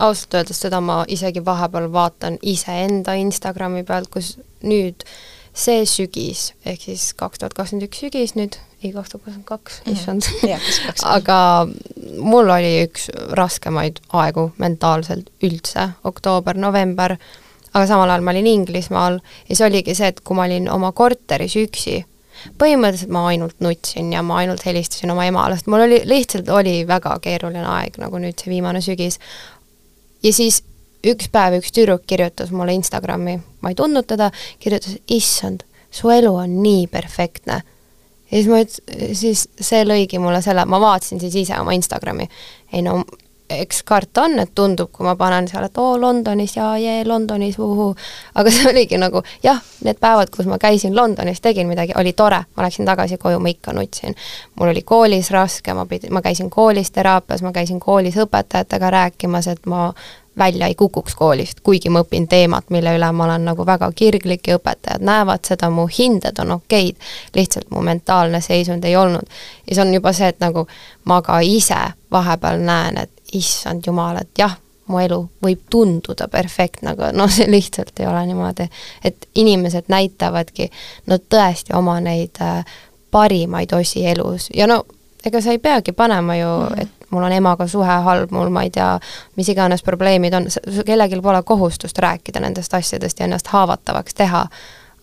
ausalt öeldes seda ma isegi vahepeal vaatan iseenda Instagrami pealt, kus nüüd see sügis, ehk siis kaks tuhat kakskümmend üks sügis nüüd, ei kaks tuhat kakskümmend kaks, issand aga mul oli üks raskemaid aegu mentaalselt üldse, oktoober-november, aga samal ajal ma olin Inglismaal ja see oligi see, et kui ma olin oma korteris üksi, põhimõtteliselt ma ainult nutsin ja ma ainult helistasin oma emale, sest mul oli, lihtsalt oli väga keeruline aeg, nagu nüüd see viimane sügis, ja siis üks päev üks tüdruk kirjutas mulle Instagrami, ma ei tundnud teda, kirjutas, issand, su elu on nii perfektne. ja siis ma ütlesin, siis see lõigi mulle selle, ma vaatasin siis ise oma Instagrami. ei no eks karta on, et tundub, kui ma panen seal, et oo, Londonis ja jee, Londonis, uhuu, aga see oligi nagu jah, need päevad, kus ma käisin Londonis, tegin midagi, oli tore, ma läksin tagasi koju, ma ikka nutsin. mul oli koolis raske, ma pidin, ma käisin koolis teraapias, ma käisin koolis õpetajatega rääkimas, et ma välja ei kukuks koolist, kuigi ma õpin teemat, mille üle ma olen nagu väga kirglik ja õpetajad näevad seda, mu hinded on okeid, lihtsalt mu mentaalne seisund ei olnud. ja see on juba see, et nagu ma ka ise vahepeal näen, et issand jumal, et jah, mu elu võib tunduda perfektne, aga noh, see lihtsalt ei ole niimoodi. et inimesed näitavadki no tõesti oma neid äh, parimaid osi elus ja no ega sa ei peagi panema ju mm, -hmm. et mul on emaga suhe halb, mul ma ei tea, mis iganes probleemid on, kellelgi pole kohustust rääkida nendest asjadest ja ennast haavatavaks teha,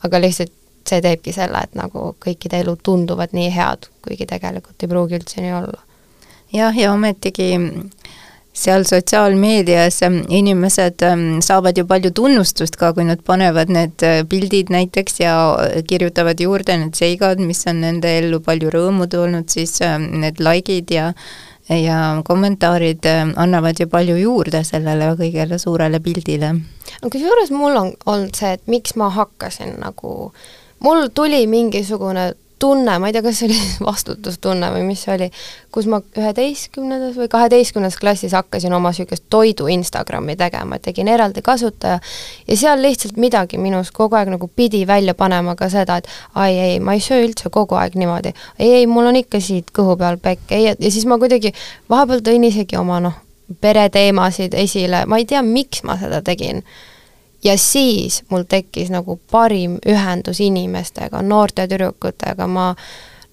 aga lihtsalt see teebki selle, et nagu kõikide elud tunduvad nii head, kuigi tegelikult ei pruugi üldse nii olla. jah, ja ometigi seal sotsiaalmeedias ähm, inimesed ähm, saavad ju palju tunnustust ka, kui nad panevad need äh, pildid näiteks ja äh, kirjutavad juurde need seigad, mis on nende ellu palju rõõmu toonud, siis ähm, need likeid ja ja kommentaarid annavad ju palju juurde sellele kõigele suurele pildile. kusjuures mul on olnud see, et miks ma hakkasin nagu, mul tuli mingisugune tunne, ma ei tea, kas see oli vastutustunne või mis see oli, kus ma üheteistkümnendas või kaheteistkümnendas klassis hakkasin oma niisugust toidu Instagrami tegema, tegin eraldi kasutaja ja seal lihtsalt midagi minus kogu aeg nagu pidi välja panema ka seda, et ai ei, ma ei söö üldse kogu aeg niimoodi. ei, ei, mul on ikka siit kõhu peal pekk, ei, ja siis ma kuidagi vahepeal tõin isegi oma noh, pereteemasid esile, ma ei tea, miks ma seda tegin ja siis mul tekkis nagu parim ühendus inimestega, noorte tüdrukutega, ma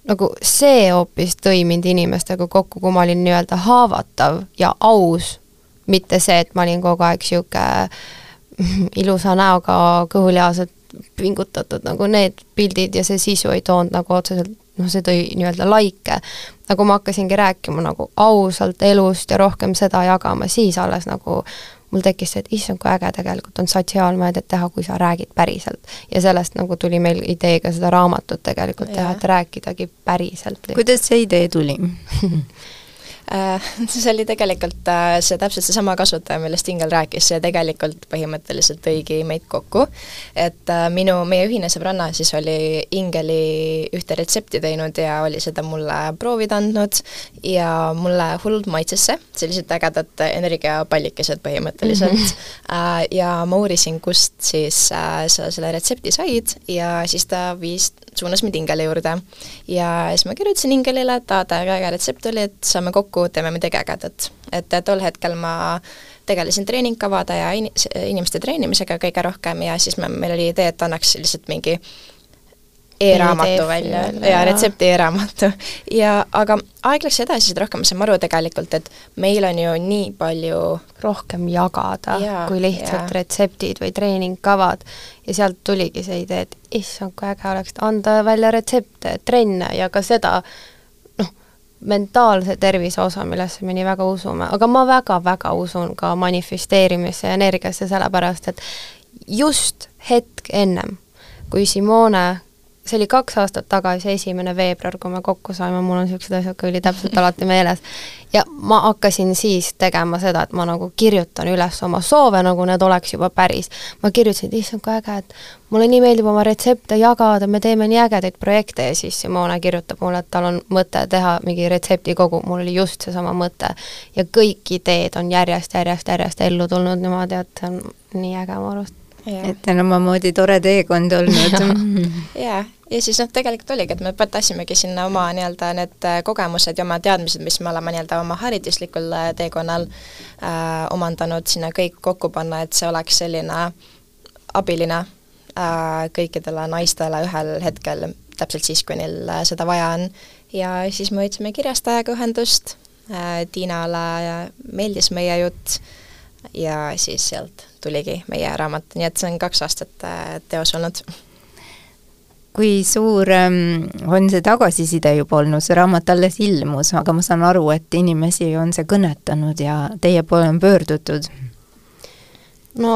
nagu see hoopis tõi mind inimestega kokku, kui ma olin nii-öelda haavatav ja aus, mitte see, et ma olin kogu aeg niisugune ilusa näoga kõhulihased pingutatud, nagu need pildid ja see sisu ei toonud nagu otseselt noh, see tõi nii-öelda laike. aga kui ma hakkasingi rääkima nagu ausalt elust ja rohkem seda jagama, siis alles nagu mul tekkis see, et issand, kui äge tegelikult on sotsiaalmeediat teha, kui sa räägid päriselt. ja sellest nagu tuli meil idee ka seda raamatut tegelikult ja. teha, et rääkidagi päriselt. kuidas see idee tuli see oli tegelikult äh, see täpselt seesama kasutaja, millest Ingel rääkis, see tegelikult põhimõtteliselt tõigi meid kokku. et äh, minu, meie ühine sõbranna siis oli Ingeli ühte retsepti teinud ja oli seda mulle proovida andnud ja mulle hullult maitses see, sellised ägedad energiapallikesed põhimõtteliselt mm. -hmm. ja ma uurisin, kust siis sa selle retsepti said ja siis ta viis, suunas mind Ingeli juurde. ja siis ma kirjutasin Ingelile, et aa, ta äge retsept oli, et saame kokku, teeme midagi ägedat. et tol hetkel ma tegelesin treeningkavade ja in-, inimeste treenimisega kõige rohkem ja siis me, meil oli idee, et annaks lihtsalt mingi e-raamatu välja ja, ja retsepti e-raamatu. ja aga aeg läks edasi, seda rohkem ma sain aru tegelikult, et meil on ju nii palju rohkem jagada ja, kui lihtsalt ja. retseptid või treeningkavad. ja sealt tuligi see idee, et issand, kui äge oleks anda välja retsepte, trenne ja ka seda, mentaalse tervise osa, millesse me nii väga usume, aga ma väga-väga usun ka manifesteerimisse ja energiasse, sellepärast et just hetk ennem, kui Simone see oli kaks aastat tagasi, esimene veebruar, kui me kokku saime, mul on niisugused asjad ka ülitäpselt alati meeles. ja ma hakkasin siis tegema seda, et ma nagu kirjutan üles oma soove, nagu need oleks juba päris. ma kirjutasin, et issand, kui äge, et mulle nii meeldib oma retsepte jagada, me teeme nii ägedaid projekte ja siis Simone kirjutab mulle, et tal on mõte teha mingi retseptikogu, mul oli just seesama mõte. ja kõik ideed on järjest, järjest, järjest ellu tulnud niimoodi, et see on nii äge mu arust et on omamoodi tore teekond olnud. jaa, ja siis noh, tegelikult oligi, et me tassimegi sinna oma nii-öelda need äh, kogemused ja oma teadmised, mis me oleme nii-öelda oma hariduslikul äh, teekonnal äh, omandanud, sinna kõik kokku panna, et see oleks selline abiline äh, kõikidele naistele ühel hetkel, täpselt siis, kui neil äh, seda vaja on. ja siis me võtsime kirjastajaga ühendust äh,, Tiinale meeldis meie jutt ja siis sealt tuligi meie raamat, nii et see on kaks aastat äh, teos olnud kui suur ähm, on see tagasiside juba olnud, see raamat alles ilmus, aga ma saan aru, et inimesi on see kõnetanud ja teie poole on pöördutud? no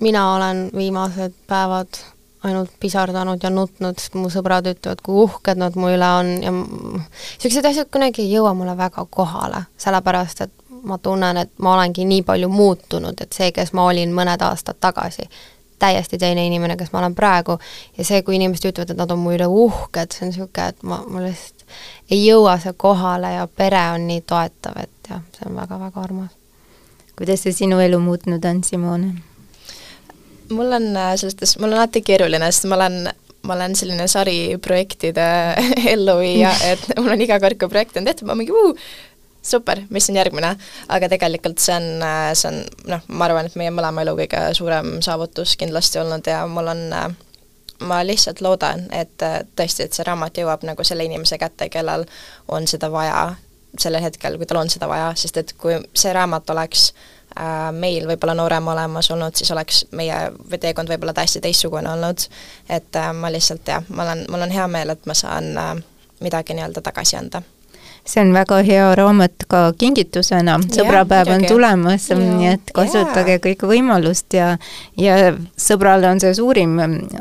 mina olen viimased päevad ainult pisardanud ja nutnud, sest mu sõbrad ütlevad, kui uhked nad mu üle on ja niisugused asjad kunagi ei jõua mulle väga kohale, sellepärast et ma tunnen, et ma olengi nii palju muutunud, et see, kes ma olin mõned aastad tagasi, täiesti teine inimene, kes ma olen praegu, ja see, kui inimesed ütlevad, et nad on mu üle uhked, see on niisugune, et ma, ma lihtsalt ei jõua see kohale ja pere on nii toetav, et jah, see on väga-väga armas. kuidas see sinu elu muutnud on, Simone? mul on äh, selles mõttes, mul on alati keeruline, sest ma olen ma olen selline sariprojektide elluviija, et mul on iga kord, kui projekt on tehtud, ma mingi uu, super, mis on järgmine, aga tegelikult see on, see on noh, ma arvan, et meie mõlema elu kõige suurem saavutus kindlasti olnud ja mul on ma lihtsalt loodan, et tõesti, et see raamat jõuab nagu selle inimese kätte, kellel on seda vaja sellel hetkel, kui tal on seda vaja, sest et kui see raamat oleks äh, meil võib-olla noorem olemas olnud, siis oleks meie teekond võib-olla täiesti teistsugune olnud. et äh, ma lihtsalt jah, ma olen, mul on hea meel, et ma saan äh, midagi nii-öelda tagasi anda see on väga hea raamat ka kingitusena, sõbrapäev on tulemas, nii et kasutage yeah. kõiki võimalust ja ja sõbrale on see suurim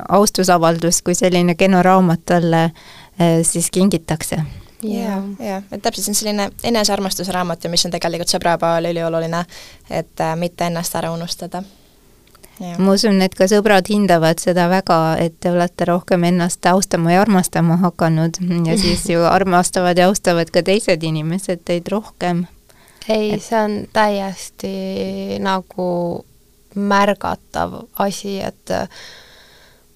austusavaldus, kui selline kena raamat talle eh, siis kingitakse. Jaa, jaa, et täpselt, see on selline enesearmastusraamat ja mis on tegelikult sõbrapäeval ülioluline, et äh, mitte ennast ära unustada ma usun, et ka sõbrad hindavad seda väga, et te olete rohkem ennast austama ja armastama hakanud. Ja siis ju armastavad ja austavad ka teised inimesed teid rohkem. ei et..., see on täiesti nagu märgatav asi, et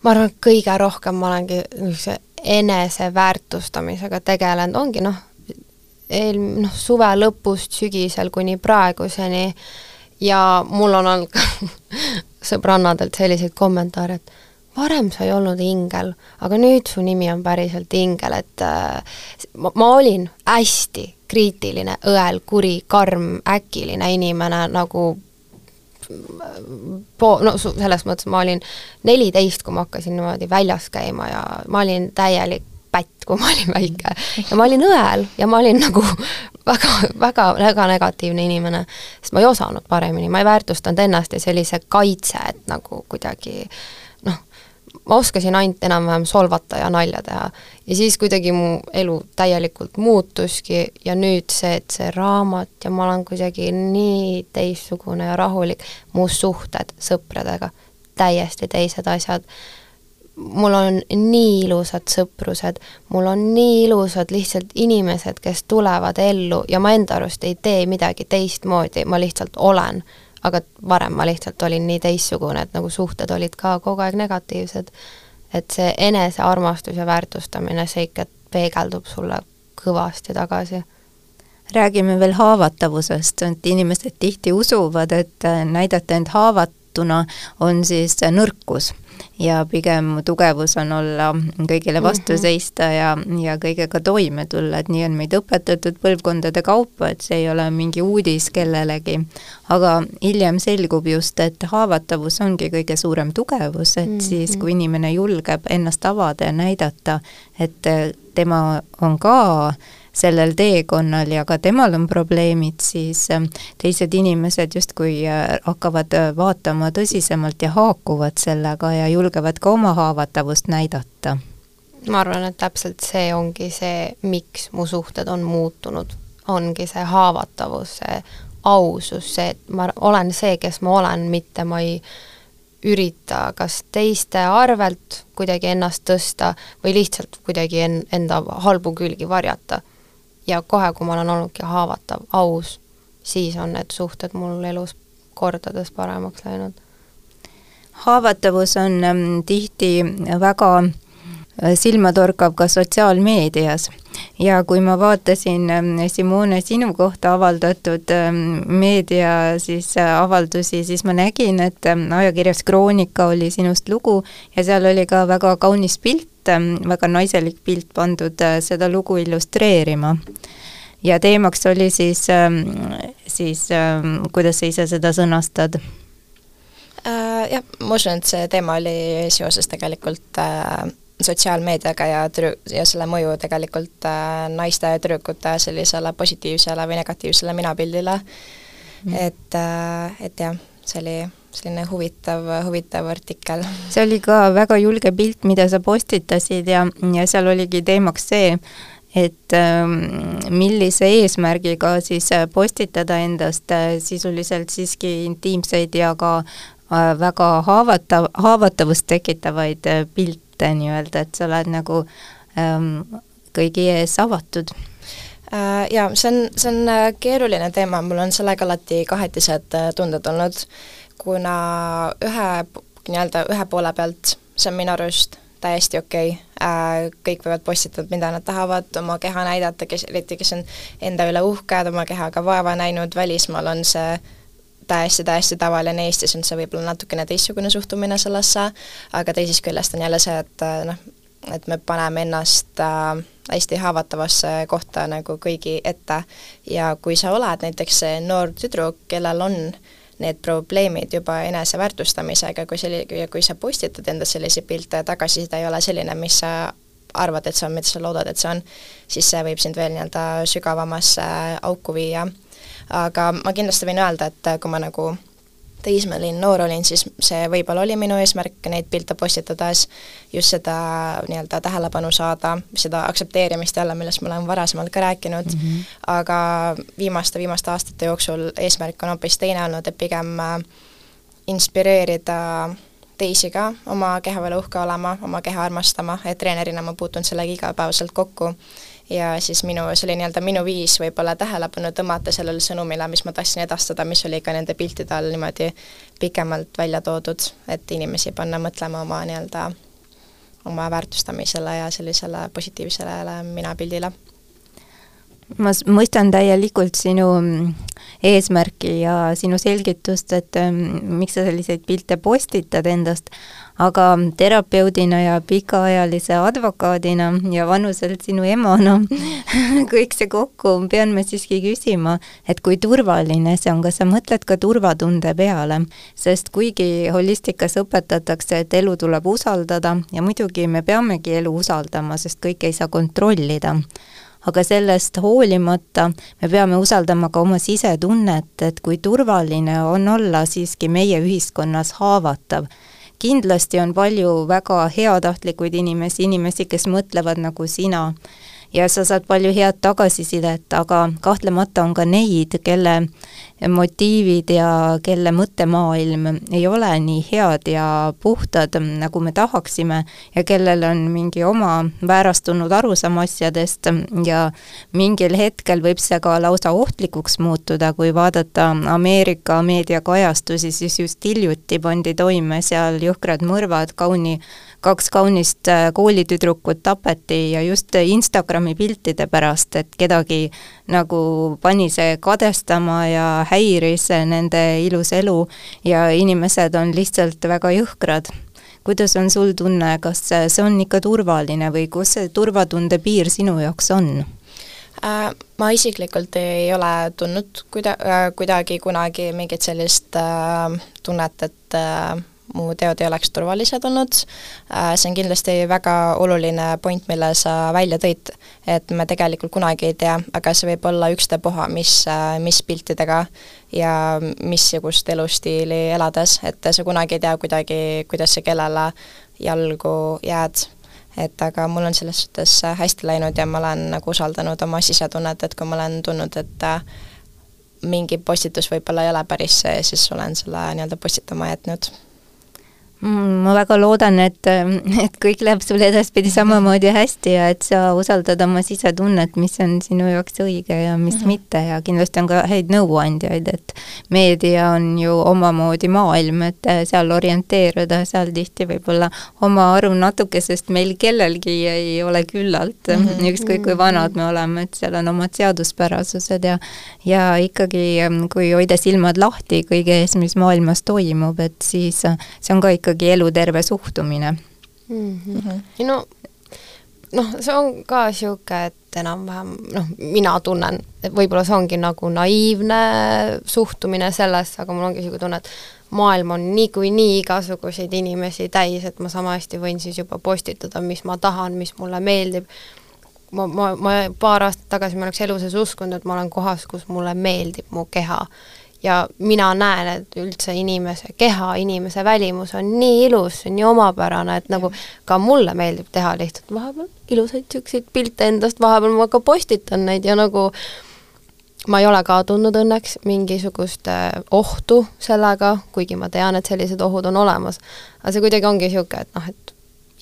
ma arvan, et kõige rohkem ma olengi niisuguse eneseväärtustamisega tegelenud, ongi noh, eel-, noh, suve lõpust sügisel kuni praeguseni ja mul on olnud sõbrannadelt selliseid kommentaare, et varem sa ei olnud ingel, aga nüüd su nimi on päriselt ingel, et äh, ma, ma olin hästi kriitiline, õel, kuri, karm, äkiline inimene nagu po-, no selles mõttes ma olin neliteist, kui ma hakkasin niimoodi väljas käima ja ma olin täielik pätt, kui ma olin väike. ja ma olin õel ja ma olin nagu väga, väga, väga negatiivne inimene, sest ma ei osanud paremini, ma ei väärtustanud ennast ja see kaitse, et nagu kuidagi noh, ma oskasin ainult enam-vähem solvata ja nalja teha. ja siis kuidagi mu elu täielikult muutuski ja nüüd see, et see raamat ja ma olen kuidagi nii teistsugune ja rahulik, mu suhted sõpradega, täiesti teised asjad mul on nii ilusad sõprused, mul on nii ilusad lihtsalt inimesed, kes tulevad ellu ja ma enda arust ei tee midagi teistmoodi, ma lihtsalt olen. aga varem ma lihtsalt olin nii teistsugune, et nagu suhted olid ka kogu aeg negatiivsed. et see enesearmastus ja väärtustamine, see ikka peegeldub sulle kõvasti tagasi räägime veel haavatavusest, et inimesed tihti usuvad, et näidata end haavatuna on siis nõrkus ja pigem tugevus on olla kõigile vastu -hmm. seista ja, ja kõigega toime tulla, et nii on meid õpetatud põlvkondade kaupa, et see ei ole mingi uudis kellelegi. aga hiljem selgub just, et haavatavus ongi kõige suurem tugevus, et mm -hmm. siis, kui inimene julgeb ennast avada ja näidata, et tema on ka sellel teekonnal ja ka temal on probleemid, siis ähm, teised inimesed justkui äh, hakkavad äh, vaatama tõsisemalt ja haakuvad sellega ja julgevad ka oma haavatavust näidata. ma arvan, et täpselt see ongi see, miks mu suhted on muutunud, ongi see haavatavus, see ausus, see, et ma olen see, kes ma olen, mitte ma ei ürita kas teiste arvelt kuidagi ennast tõsta või lihtsalt kuidagi en-, enda halbu külgi varjata ja kohe, kui ma olen olnudki haavatav, aus, siis on need suhted mul elus kordades paremaks läinud. haavatavus on ähm, tihti väga äh, silmatorkav ka sotsiaalmeedias ja kui ma vaatasin ähm, Simone sinu kohta avaldatud ähm, meedia siis äh, avaldusi, siis ma nägin, et ajakirjas Kroonika oli sinust lugu ja seal oli ka väga kaunis pilt väga naiselik pilt pandud äh, seda lugu illustreerima. ja teemaks oli siis, ähm, siis ähm, kuidas sa ise seda sõnastad? Äh, jah, ma usun, et see teema oli seoses tegelikult äh, sotsiaalmeediaga ja tüdru-, ja selle mõju tegelikult naiste ja tüdrukute sellisele positiivsele või negatiivsele minapildile mm.. et et jah, see oli selline huvitav, huvitav artikkel. see oli ka väga julge pilt, mida sa postitasid ja, ja seal oligi teemaks see, et ähm, millise eesmärgiga siis postitada endast äh, sisuliselt siiski intiimseid ja ka äh, väga haavatav, haavatavust tekitavaid äh, pilte nii-öelda, et sa oled nagu ähm, kõigi ees avatud Jaa, see on, see on keeruline teema, mul on sellega alati kahetised tunded olnud. Kuna ühe, nii-öelda ühe poole pealt see on minu arust täiesti okei. Okay. äh,, kõik võivad postitada, mida nad tahavad, oma keha näidata, kes, eriti kes on enda üle uhked, oma kehaga vaeva näinud, välismaal on see täiesti-täiesti tavaline, Eestis on see võib-olla natukene teistsugune suhtumine sellesse, aga teisest küljest on jälle see, et äh, noh, et me paneme ennast äh, hästi haavatavasse kohta nagu kõigi ette ja kui sa oled näiteks see noor tüdruk, kellel on need probleemid juba eneseväärtustamisega, kui selli-, kui sa postitad endas selliseid pilte ja tagasiside ei ole selline, mis sa arvad, et see on, mida sa loodad, et see on, siis see võib sind veel nii-öelda sügavamasse auku viia. aga ma kindlasti võin öelda, et kui ma nagu teismeline noor olin, siis see võib-olla oli minu eesmärk neid pilte postitades, just seda nii-öelda tähelepanu saada, seda aktsepteerimist jälle, millest ma olen varasemalt ka rääkinud mm, -hmm. aga viimaste, viimaste aastate jooksul eesmärk on hoopis teine olnud, et pigem äh, inspireerida teisi ka oma keha peale uhke olema, oma keha armastama, et treenerina ma puutun sellega igapäevaselt kokku. Ja siis minu, see oli nii-öelda minu viis võib-olla tähelepanu tõmmata sellele sõnumile, mis ma tahtsin edastada, mis oli ka nende piltide all niimoodi pikemalt välja toodud, et inimesi panna mõtlema oma nii-öelda, oma väärtustamisele ja sellisele positiivsele minapildile ma mõistan täielikult sinu mm, eesmärki ja sinu selgitust, et mm, miks sa selliseid pilte postitad endast, aga terapeudina ja pikaajalise advokaadina ja vanuselt sinu emana kõik see kokku, pean ma siiski küsima, et kui turvaline see on, kas sa mõtled ka turvatunde peale, sest kuigi holistikas õpetatakse, et elu tuleb usaldada ja muidugi me peamegi elu usaldama, sest kõike ei saa kontrollida aga sellest hoolimata me peame usaldama ka oma sisetunnet, et kui turvaline on olla siiski meie ühiskonnas haavatav. kindlasti on palju väga heatahtlikuid inimesi, inimesi, kes mõtlevad nagu sina ja sa saad palju head tagasisidet, aga kahtlemata on ka neid, kelle motiivid ja kelle mõttemaailm ei ole nii head ja puhtad, nagu me tahaksime ja kellel on mingi oma väärastunud arusaam asjadest ja mingil hetkel võib see ka lausa ohtlikuks muutuda, kui vaadata Ameerika meediakajastusi, siis just hiljuti pandi toime seal jõhkrad mõrvad kauni kaks kaunist äh, koolitüdrukut tapeti ja just Instagrami piltide pärast, et kedagi nagu pani see kadestama ja häiris nende ilus elu ja inimesed on lihtsalt väga jõhkrad kuidas on sul tunne, kas see on ikka turvaline või kus see turvatunde piir sinu jaoks on? Äh, ma isiklikult ei ole tundnud kuida-, äh, kuidagi kunagi mingit sellist äh, tunnet, et äh, mu teod ei oleks turvalised olnud, äh, see on kindlasti väga oluline point, mille sa välja tõid, et me tegelikult kunagi ei tea, aga see võib olla ükstapuha, mis, äh, mis piltidega ja missugust elustiili elades, et sa kunagi ei tea kuidagi, kuidas sa kellele jalgu jääd. Et aga mul on selles suhtes hästi läinud ja ma olen nagu usaldanud oma sisetunnet, et kui ma olen tundnud, et äh, mingi postitus võib-olla ei ole päris see, siis olen selle nii-öelda postitama jätnud ma väga loodan, et, et kõik läheb sul edaspidi samamoodi hästi ja et sa usaldad oma sisetunnet, mis on sinu jaoks õige ja mis mm -hmm. mitte ja kindlasti on ka häid nõuandjaid, et meedia on ju omamoodi maailm, et seal orienteeruda, seal tihti võib-olla oma aru natuke, sest meil kellelgi ei ole küllalt mm, -hmm. ükskõik kui vanad me oleme, et seal on omad seaduspärasused ja ja ikkagi, kui hoida silmad lahti kõige ees, mis maailmas toimub, et siis see on ka ikka ikkagi eluterve suhtumine mm. -hmm. no noh, see on ka niisugune, et enam-vähem noh, mina tunnen, et võib-olla see ongi nagu naiivne suhtumine sellesse, aga mul ongi niisugune tunne, et maailm on niikuinii igasuguseid inimesi täis, et ma sama hästi võin siis juba postitada, mis ma tahan, mis mulle meeldib. ma, ma, ma paar aastat tagasi ma oleks elu sees uskunud, et ma olen kohas, kus mulle meeldib mu keha ja mina näen, et üldse inimese keha, inimese välimus on nii ilus, nii omapärane, et nagu ka mulle meeldib teha lihtsalt vahepeal ilusaid niisuguseid pilte endast, vahepeal ma ka postitan neid ja nagu ma ei ole ka tundnud õnneks mingisugust äh, ohtu sellega, kuigi ma tean, et sellised ohud on olemas. aga see kuidagi ongi niisugune, et noh, et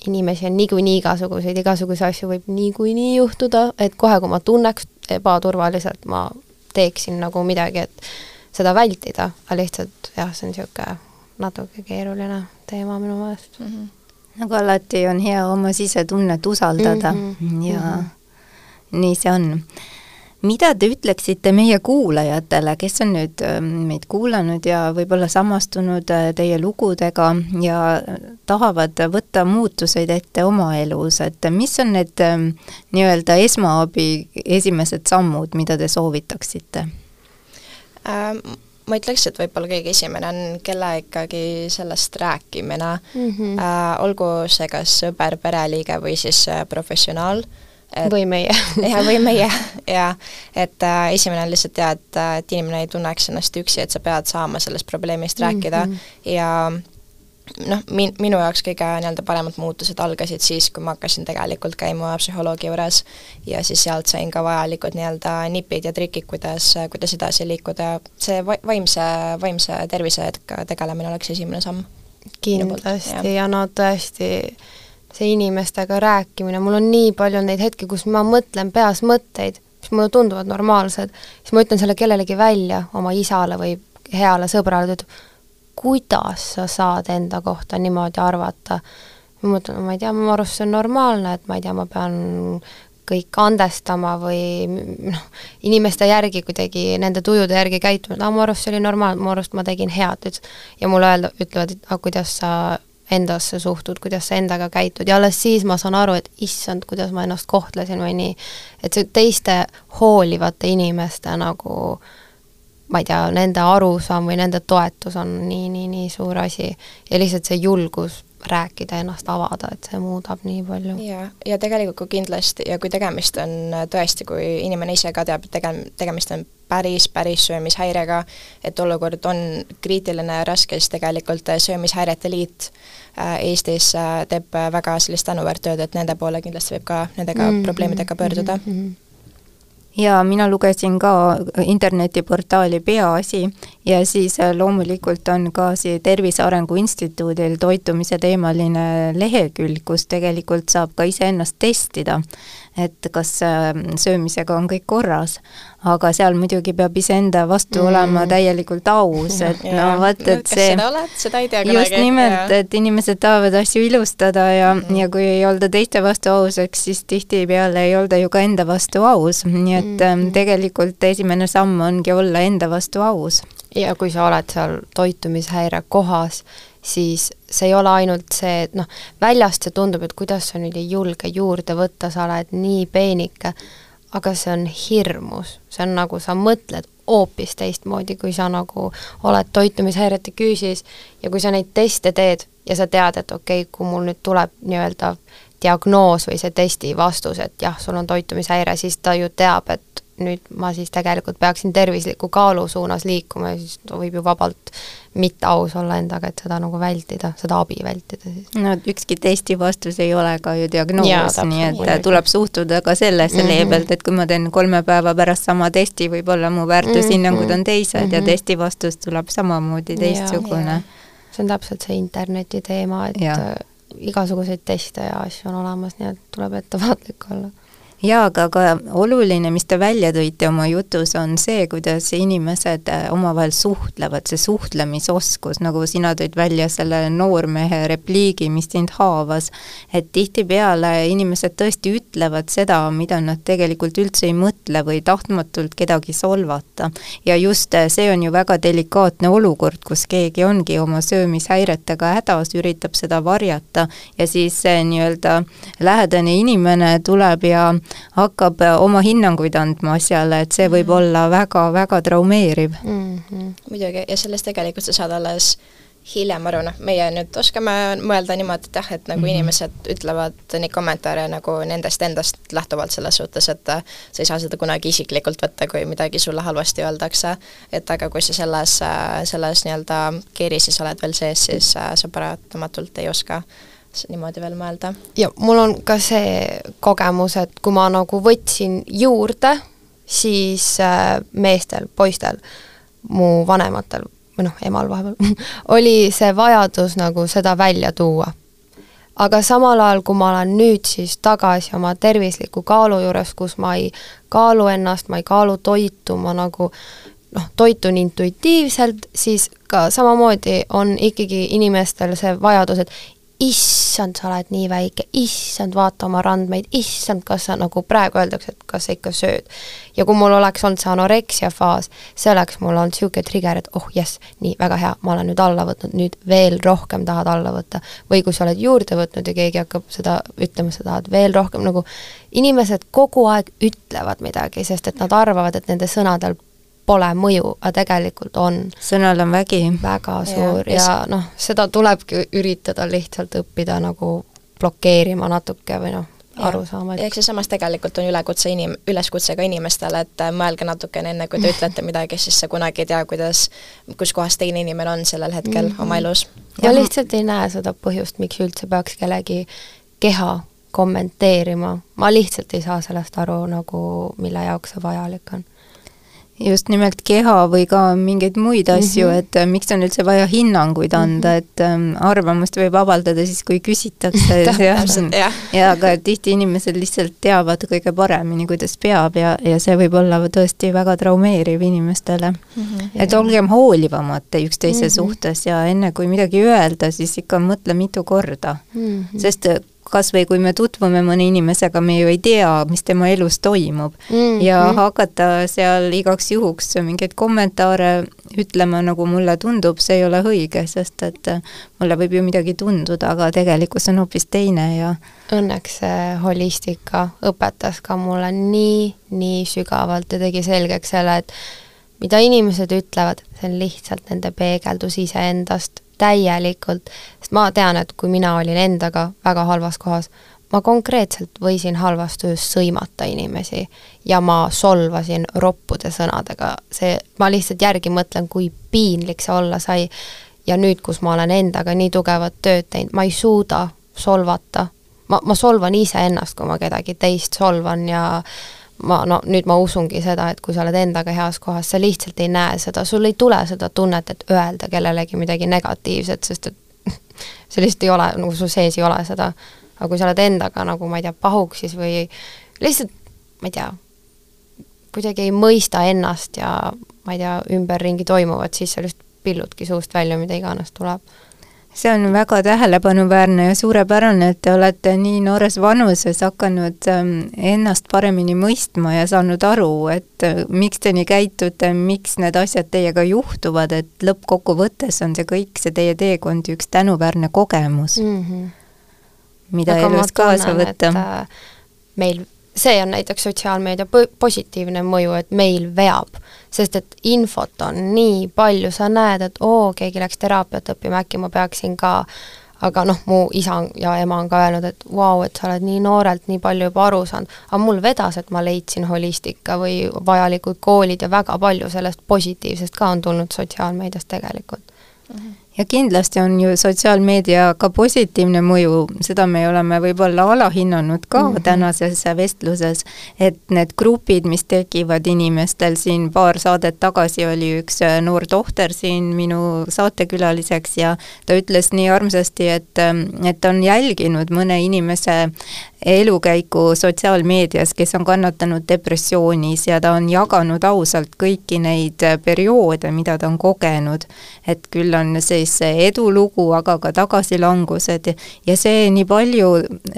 inimesi on niikuinii igasuguseid, igasuguseid asju võib niikuinii juhtuda, et kohe, kui ma tunneks ebaturvaliselt, ma teeksin nagu midagi, et seda vältida, aga lihtsalt jah, see on niisugune natuke keeruline teema minu meelest mm. -hmm. nagu alati on hea oma sisetunnet usaldada mm -hmm. ja mm -hmm. nii see on. mida te ütleksite meie kuulajatele, kes on nüüd ähm, meid kuulanud ja võib-olla samastunud äh, teie lugudega ja tahavad võtta muutuseid ette oma elus, et mis on need ähm, nii-öelda esmaabi esimesed sammud, mida te soovitaksite? Ähm, ma ütleks, et võib-olla kõige esimene on kellegagi sellest rääkimine mm, -hmm. äh, olgu see kas sõber, pereliige või siis äh, professionaal või meie jah, või meie, jaa. et äh, esimene on lihtsalt teha, et, äh, et inimene ei tunneks ennast üksi, et sa pead saama sellest probleemist rääkida mm -hmm. ja noh, min-, minu jaoks kõige nii-öelda paremad muutused algasid siis, kui ma hakkasin tegelikult käima psühholoogi juures ja siis sealt sain ka vajalikud nii-öelda nipid ja trikid, kuidas, kuidas edasi liikuda, see va-, vaimse, vaimse tervisega tegelemine oleks esimene samm. kindlasti ja no tõesti, see inimestega rääkimine, mul on nii palju neid hetki, kus ma mõtlen peas mõtteid, mis mulle tunduvad normaalsed, siis ma ütlen selle kellelegi välja, oma isale või heale sõbrale, ta ütleb, kuidas sa saad enda kohta niimoodi arvata. ma mõtlen, ma ei tea, mu arust see on normaalne, et ma ei tea, ma pean kõik andestama või noh, inimeste järgi kuidagi, nende tujude järgi käituma, et aa, mu arust see oli normaalne, mu arust ma tegin head, ja mulle öelda, ütlevad, et aga kuidas sa endasse suhtud, kuidas sa endaga käitud ja alles siis ma saan aru, et issand, kuidas ma ennast kohtlesin või nii. et see teiste hoolivate inimeste nagu ma ei tea, nende arusaam või nende toetus on nii, nii, nii suur asi ja lihtsalt see julgus rääkida, ennast avada, et see muudab nii palju. jaa, ja tegelikult kui kindlasti ja kui tegemist on tõesti, kui inimene ise ka teab, et tege-, tegemist on päris, päris söömishäirega, et olukord on kriitiline ja raske, siis tegelikult Söömishäirete Liit äh, Eestis äh, teeb väga sellist tänuväärt tööd, et nende poole kindlasti võib ka nendega mm -hmm. probleemidega pöörduda mm. -hmm ja mina lugesin ka internetiportaali Peaasi ja siis äh, loomulikult on ka see Tervise Arengu Instituudil toitumise teemaline lehekülg, kus tegelikult saab ka iseennast testida et kas äh, söömisega on kõik korras, aga seal muidugi peab iseenda vastu mm. olema täielikult aus, et ja, no vot, et kas see seda oled, seda ei tea kunagi. just nimelt, et inimesed tahavad asju ilustada ja mm, ja kui ei olda teiste vastu aus, eks siis tihtipeale ei olda ju ka enda vastu aus, nii et mm tegelikult esimene samm ongi olla enda vastu aus. ja kui sa oled seal toitumishäire kohas, siis see ei ole ainult see, et noh, väljast see tundub, et kuidas sa nüüd ei julge juurde võtta, sa oled nii peenike, aga see on hirmus, see on nagu sa mõtled hoopis teistmoodi, kui sa nagu oled toitumishäirete küüsis ja kui sa neid teste teed ja sa tead, et okei okay,, kui mul nüüd tuleb nii-öelda diagnoos või see testi vastus, et jah, sul on toitumishäire, siis ta ju teab, et nüüd ma siis tegelikult peaksin tervisliku kaalu suunas liikuma ja siis võib ju vabalt mitte aus olla endaga, et seda nagu vältida, seda abi vältida siis. no ükski testi vastus ei ole ka ju diagnoos, nii et muidugi. tuleb suhtuda ka sellesse mm -hmm. lehe pealt, et kui ma teen kolme päeva pärast sama testi, võib-olla mu väärtushinnangud mm -hmm. on teised mm -hmm. ja mhm. testi vastus tuleb samamoodi teistsugune. see on täpselt see interneti teema, et ja. Äh, igasuguseid teste ja asju on olemas, nii et tuleb ettevaatlik olla jaa, aga ka oluline, mis te välja tõite oma jutus, on see, kuidas inimesed äh, omavahel suhtlevad, see suhtlemisoskus, nagu sina tõid välja selle noormehe repliigi, mis sind haavas, et tihtipeale inimesed tõesti ütlevad seda, mida nad tegelikult üldse ei mõtle või tahtmatult kedagi solvata. ja just äh, see on ju väga delikaatne olukord, kus keegi ongi oma söömishäiretega hädas, üritab seda varjata ja siis see nii-öelda lähedane inimene tuleb ja hakkab äh, oma hinnanguid andma asjale, et see võib mm -hmm. olla väga-väga traumeeriv mm. -hmm. muidugi, ja sellest tegelikult sa saad alles hiljem aru, noh, meie nüüd oskame mõelda niimoodi, et jah, et nagu mm -hmm. inimesed ütlevad neid kommentaare nagu nendest endast lähtuvalt selles suhtes, et äh, sa ei saa seda kunagi isiklikult võtta, kui midagi sulle halvasti öeldakse, et aga kui sa selles, äh, selles nii-öelda keerises oled veel sees, siis sa paratamatult ei oska niimoodi veel mõelda. ja mul on ka see kogemus, et kui ma nagu võtsin juurde, siis äh, meestel, poistel, mu vanematel või noh, emal vahepeal oli see vajadus nagu seda välja tuua. aga samal ajal, kui ma olen nüüd siis tagasi oma tervisliku kaalu juures, kus ma ei kaalu ennast, ma ei kaalu toitu, ma nagu noh, toitun intuitiivselt, siis ka samamoodi on ikkagi inimestel see vajadus, et issand, sa oled nii väike, issand, vaata oma randmeid, issand, kas sa nagu praegu öeldakse, et kas sa ikka sööd. ja kui mul oleks olnud see anoreksia faas, see oleks mul olnud niisugune trigger, et oh jess, nii, väga hea, ma olen nüüd alla võtnud, nüüd veel rohkem tahad alla võtta. või kui sa oled juurde võtnud ja keegi hakkab seda ütlema, sa tahad veel rohkem, nagu inimesed kogu aeg ütlevad midagi, sest et nad arvavad, et nende sõnadel pole mõju, aga tegelikult on. sõnal on vägi. väga suur ja, ja noh, seda tulebki üritada lihtsalt õppida nagu blokeerima natuke või noh, aru saama et.... ehk seesamas tegelikult on ülekutse inim-, üleskutse ka inimestele, et mõelge natukene enne, kui te ütlete midagi, siis sa kunagi ei tea, kuidas, kus kohas teine inimene on sellel hetkel mm -hmm. oma elus. ja lihtsalt ei näe seda põhjust, miks üldse peaks kellegi keha kommenteerima, ma lihtsalt ei saa sellest aru nagu, mille jaoks see vajalik on just nimelt keha või ka mingeid muid asju mm, -hmm. et äh, miks on üldse vaja hinnanguid anda mm, -hmm. et ähm, arvamust võib avaldada siis, kui küsitakse ja, ja aga tihti inimesed lihtsalt teavad kõige paremini, kuidas peab ja, ja see võib olla tõesti väga traumeeriv inimestele mm. -hmm, et olgem hoolivamad üksteise mm -hmm. suhtes ja enne kui midagi öelda, siis ikka mõtle mitu korda mm. -hmm. sest äh, kas või kui me tutvume mõne inimesega, me ju ei tea, mis tema elus toimub mm. -hmm. ja hakata seal igaks juhuks mingeid kommentaare ütlema, nagu mulle tundub, see ei ole õige, sest et mulle võib ju midagi tunduda, aga tegelikkus on hoopis teine ja õnneks see holistika õpetas ka mulle nii, nii sügavalt ja tegi selgeks selle, et mida inimesed ütlevad, see on lihtsalt nende peegeldus iseendast täielikult, sest ma tean, et kui mina olin endaga väga halvas kohas, ma konkreetselt võisin halvast ööst sõimata inimesi ja ma solvasin roppude sõnadega, see, ma lihtsalt järgi mõtlen, kui piinlik see olla sai. Ja nüüd, kus ma olen endaga nii tugevat tööd teinud, ma ei suuda solvata. ma, ma solvan iseennast, kui ma kedagi teist solvan ja ma no nüüd ma usungi seda, et kui sa oled endaga heas kohas, sa lihtsalt ei näe seda, sul ei tule seda tunnet, et öelda kellelegi midagi negatiivset, sest et see lihtsalt ei ole, nagu sul sees ei ole seda. aga kui sa oled endaga nagu ma ei tea, pahuksis või lihtsalt, ma ei tea, kuidagi ei mõista ennast ja ma ei tea, ümberringi toimuvat, siis sa lihtsalt pilludki suust välja, mida iganes tuleb see on väga tähelepanuväärne ja suurepärane, et te olete nii noores vanuses hakanud ähm, ennast paremini mõistma ja saanud aru, et äh, miks te nii käitute, miks need asjad teiega juhtuvad, et lõppkokkuvõttes on see kõik, see teie teekond üks tänuväärne kogemus mm, -hmm. mida Aga elust kaasa võtta. Äh, meil see on näiteks sotsiaalmeedia positiivne mõju, et meil veab, sest et infot on nii palju, sa näed, et oo, keegi läks teraapiat õppima, äkki ma peaksin ka, aga noh, mu isa ja ema on ka öelnud, et vau wow,, et sa oled nii noorelt nii palju juba aru saanud, aga mul vedas, et ma leidsin holistika või vajalikud koolid ja väga palju sellest positiivsest ka on tulnud sotsiaalmeediast tegelikult mm. -hmm ja kindlasti on ju sotsiaalmeedia ka positiivne mõju, seda me oleme võib-olla alahinnanud ka mm -hmm. tänases vestluses, et need grupid, mis tekivad inimestel, siin paar saadet tagasi oli üks äh, noor tohter siin minu saatekülaliseks ja ta ütles nii armsasti, et, äh, et on jälginud mõne inimese elukäiku sotsiaalmeedias, kes on kannatanud depressioonis ja ta on jaganud ausalt kõiki neid äh, perioode, mida ta on kogenud. et küll on siis edulugu, aga ka tagasilangused ja see nii palju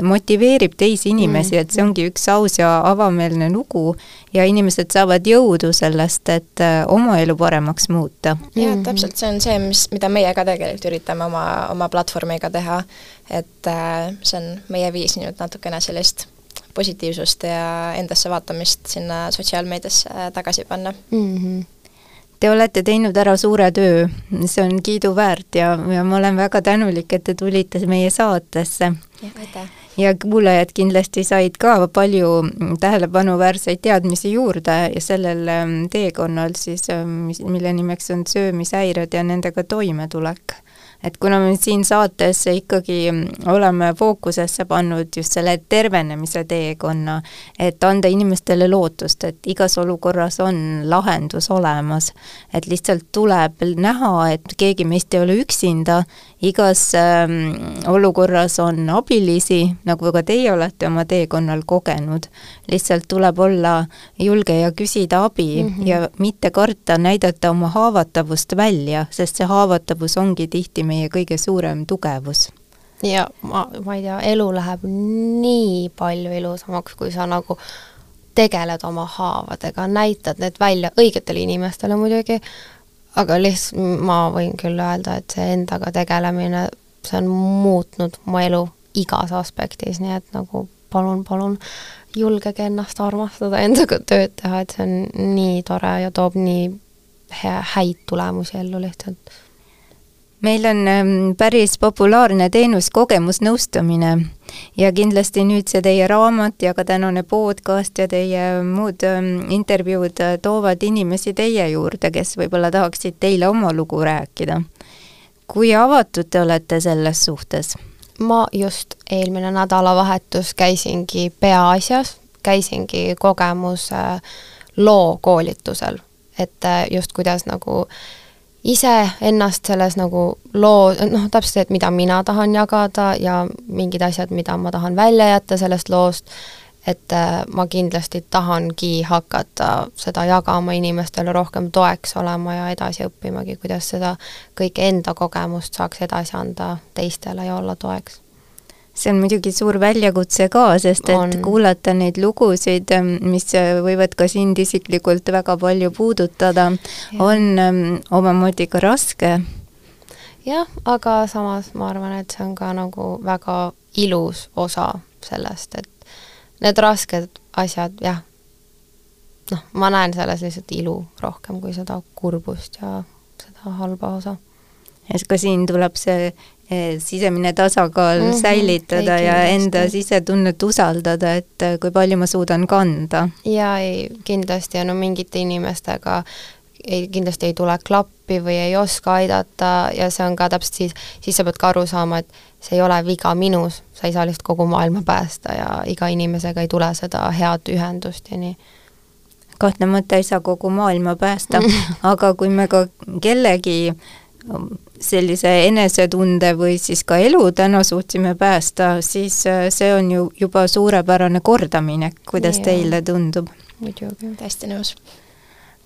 motiveerib teisi inimesi, et see ongi üks aus ja avameelne lugu ja inimesed saavad jõudu sellest, et äh, oma elu paremaks muuta. jah, täpselt, see on see, mis, mida meie ka tegelikult üritame oma, oma platvormiga teha, et äh, see on meie viis nüüd natukene sellist positiivsust ja endasse vaatamist sinna sotsiaalmeediasse tagasi panna mm. -hmm Te olete teinud ära suure töö, see on kiiduväärt ja, ja ma olen väga tänulik, et te tulite meie saatesse. ja kuulajad kindlasti said ka palju tähelepanuväärseid teadmisi juurde ja sellel ähm, teekonnal siis, ähm, mille nimeks on söömishäired ja nendega toimetulek et kuna me siin saates ikkagi oleme fookusesse pannud just selle tervenemise teekonna, et anda inimestele lootust, et igas olukorras on lahendus olemas, et lihtsalt tuleb näha, et keegi meist ei ole üksinda, igas äh, olukorras on abilisi, nagu ka teie olete oma teekonnal kogenud. lihtsalt tuleb olla julge ja küsida abi mm -hmm. ja mitte karta näidata oma haavatavust välja, sest see haavatavus ongi tihti meie kõige suurem tugevus. Ja ma, ma ei tea, elu läheb nii palju ilusamaks, kui sa nagu tegeled oma haavadega, näitad need välja õigetele inimestele muidugi, aga lihtsalt ma võin küll öelda, et see endaga tegelemine, see on muutnud mu elu igas aspektis, nii et nagu palun, palun julgege ennast armastada, endaga tööd teha, et see on nii tore ja toob nii hea, häid tulemusi ellu lihtsalt meil on ähm, päris populaarne teenus kogemusnõustamine ja kindlasti nüüd see teie raamat ja ka tänane podcast ja teie muud ähm, intervjuud äh, toovad inimesi teie juurde, kes võib-olla tahaksid teile oma lugu rääkida. kui avatud te olete selles suhtes? ma just eelmine nädalavahetus käisingi Peaasjas, käisingi kogemuse loo koolitusel, et äh, just kuidas nagu äh, ise ennast selles nagu loo, noh, täpselt see, et mida mina tahan jagada ja mingid asjad, mida ma tahan välja jätta sellest loost, et äh, ma kindlasti tahangi hakata seda jagama inimestele, rohkem toeks olema ja edasi õppimagi, kuidas seda kõike enda kogemust saaks edasi anda teistele ja olla toeks see on muidugi suur väljakutse ka, sest et on. kuulata neid lugusid, mis võivad ka sind isiklikult väga palju puudutada, on um, omamoodi ka raske. jah, aga samas ma arvan, et see on ka nagu väga ilus osa sellest, et need rasked asjad, jah, noh, ma näen selles lihtsalt ilu rohkem kui seda kurbust ja seda halba osa. et ka siin tuleb see sisemine tasakaal mm -hmm, säilitada ja enda sisetunnet usaldada, et eh, kui palju ma suudan kanda. jaa, ei, kindlasti. Ja no mingite inimestega ei, kindlasti ei tule klappi või ei oska aidata. Ja see on ka täpselt siis, siis sa pead ka aru saama, et see ei ole viga minus, sa ei saa lihtsalt kogu maailma päästa ja iga inimesega ei tule seda head ühendust ja nii. Kahtlemata ei saa kogu maailma päästa, aga kui me ka kellegi um, sellise enesetunde või siis ka elu täna suutsime päästa, siis äh, see on ju juba suurepärane kordaminek, kuidas ja. teile tundub? muidugi, täiesti nõus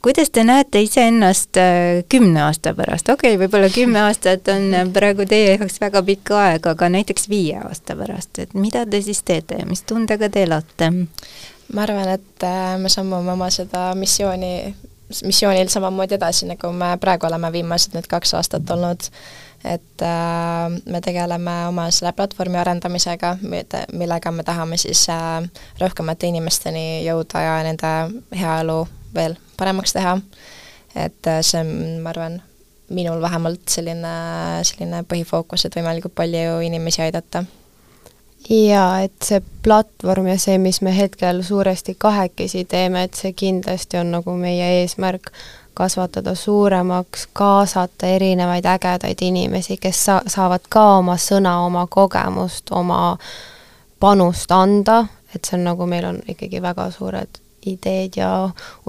kuidas te näete iseennast äh, kümne aasta pärast, okei okay,, võib-olla kümme aastat on äh, praegu teie jaoks väga pikk aeg, aga näiteks viie aasta pärast, et mida te siis teete ja mis tundega te elate? ma arvan, et me sammume oma seda missiooni, missioonil samamoodi edasi, nagu me praegu oleme viimased need kaks aastat olnud, et äh, me tegeleme oma selle platvormi arendamisega, millega me tahame siis äh, rohkemate inimesteni jõuda ja nende heaolu veel paremaks teha. et äh, see on, ma arvan, minul vähemalt selline, selline põhifookus, et võimalikult palju inimesi aidata jaa, et see platvorm ja see, mis me hetkel suuresti kahekesi teeme, et see kindlasti on nagu meie eesmärk, kasvatada suuremaks, kaasata erinevaid ägedaid inimesi, kes sa-, saavad ka oma sõna, oma kogemust, oma panust anda, et see on nagu, meil on ikkagi väga suured ideed ja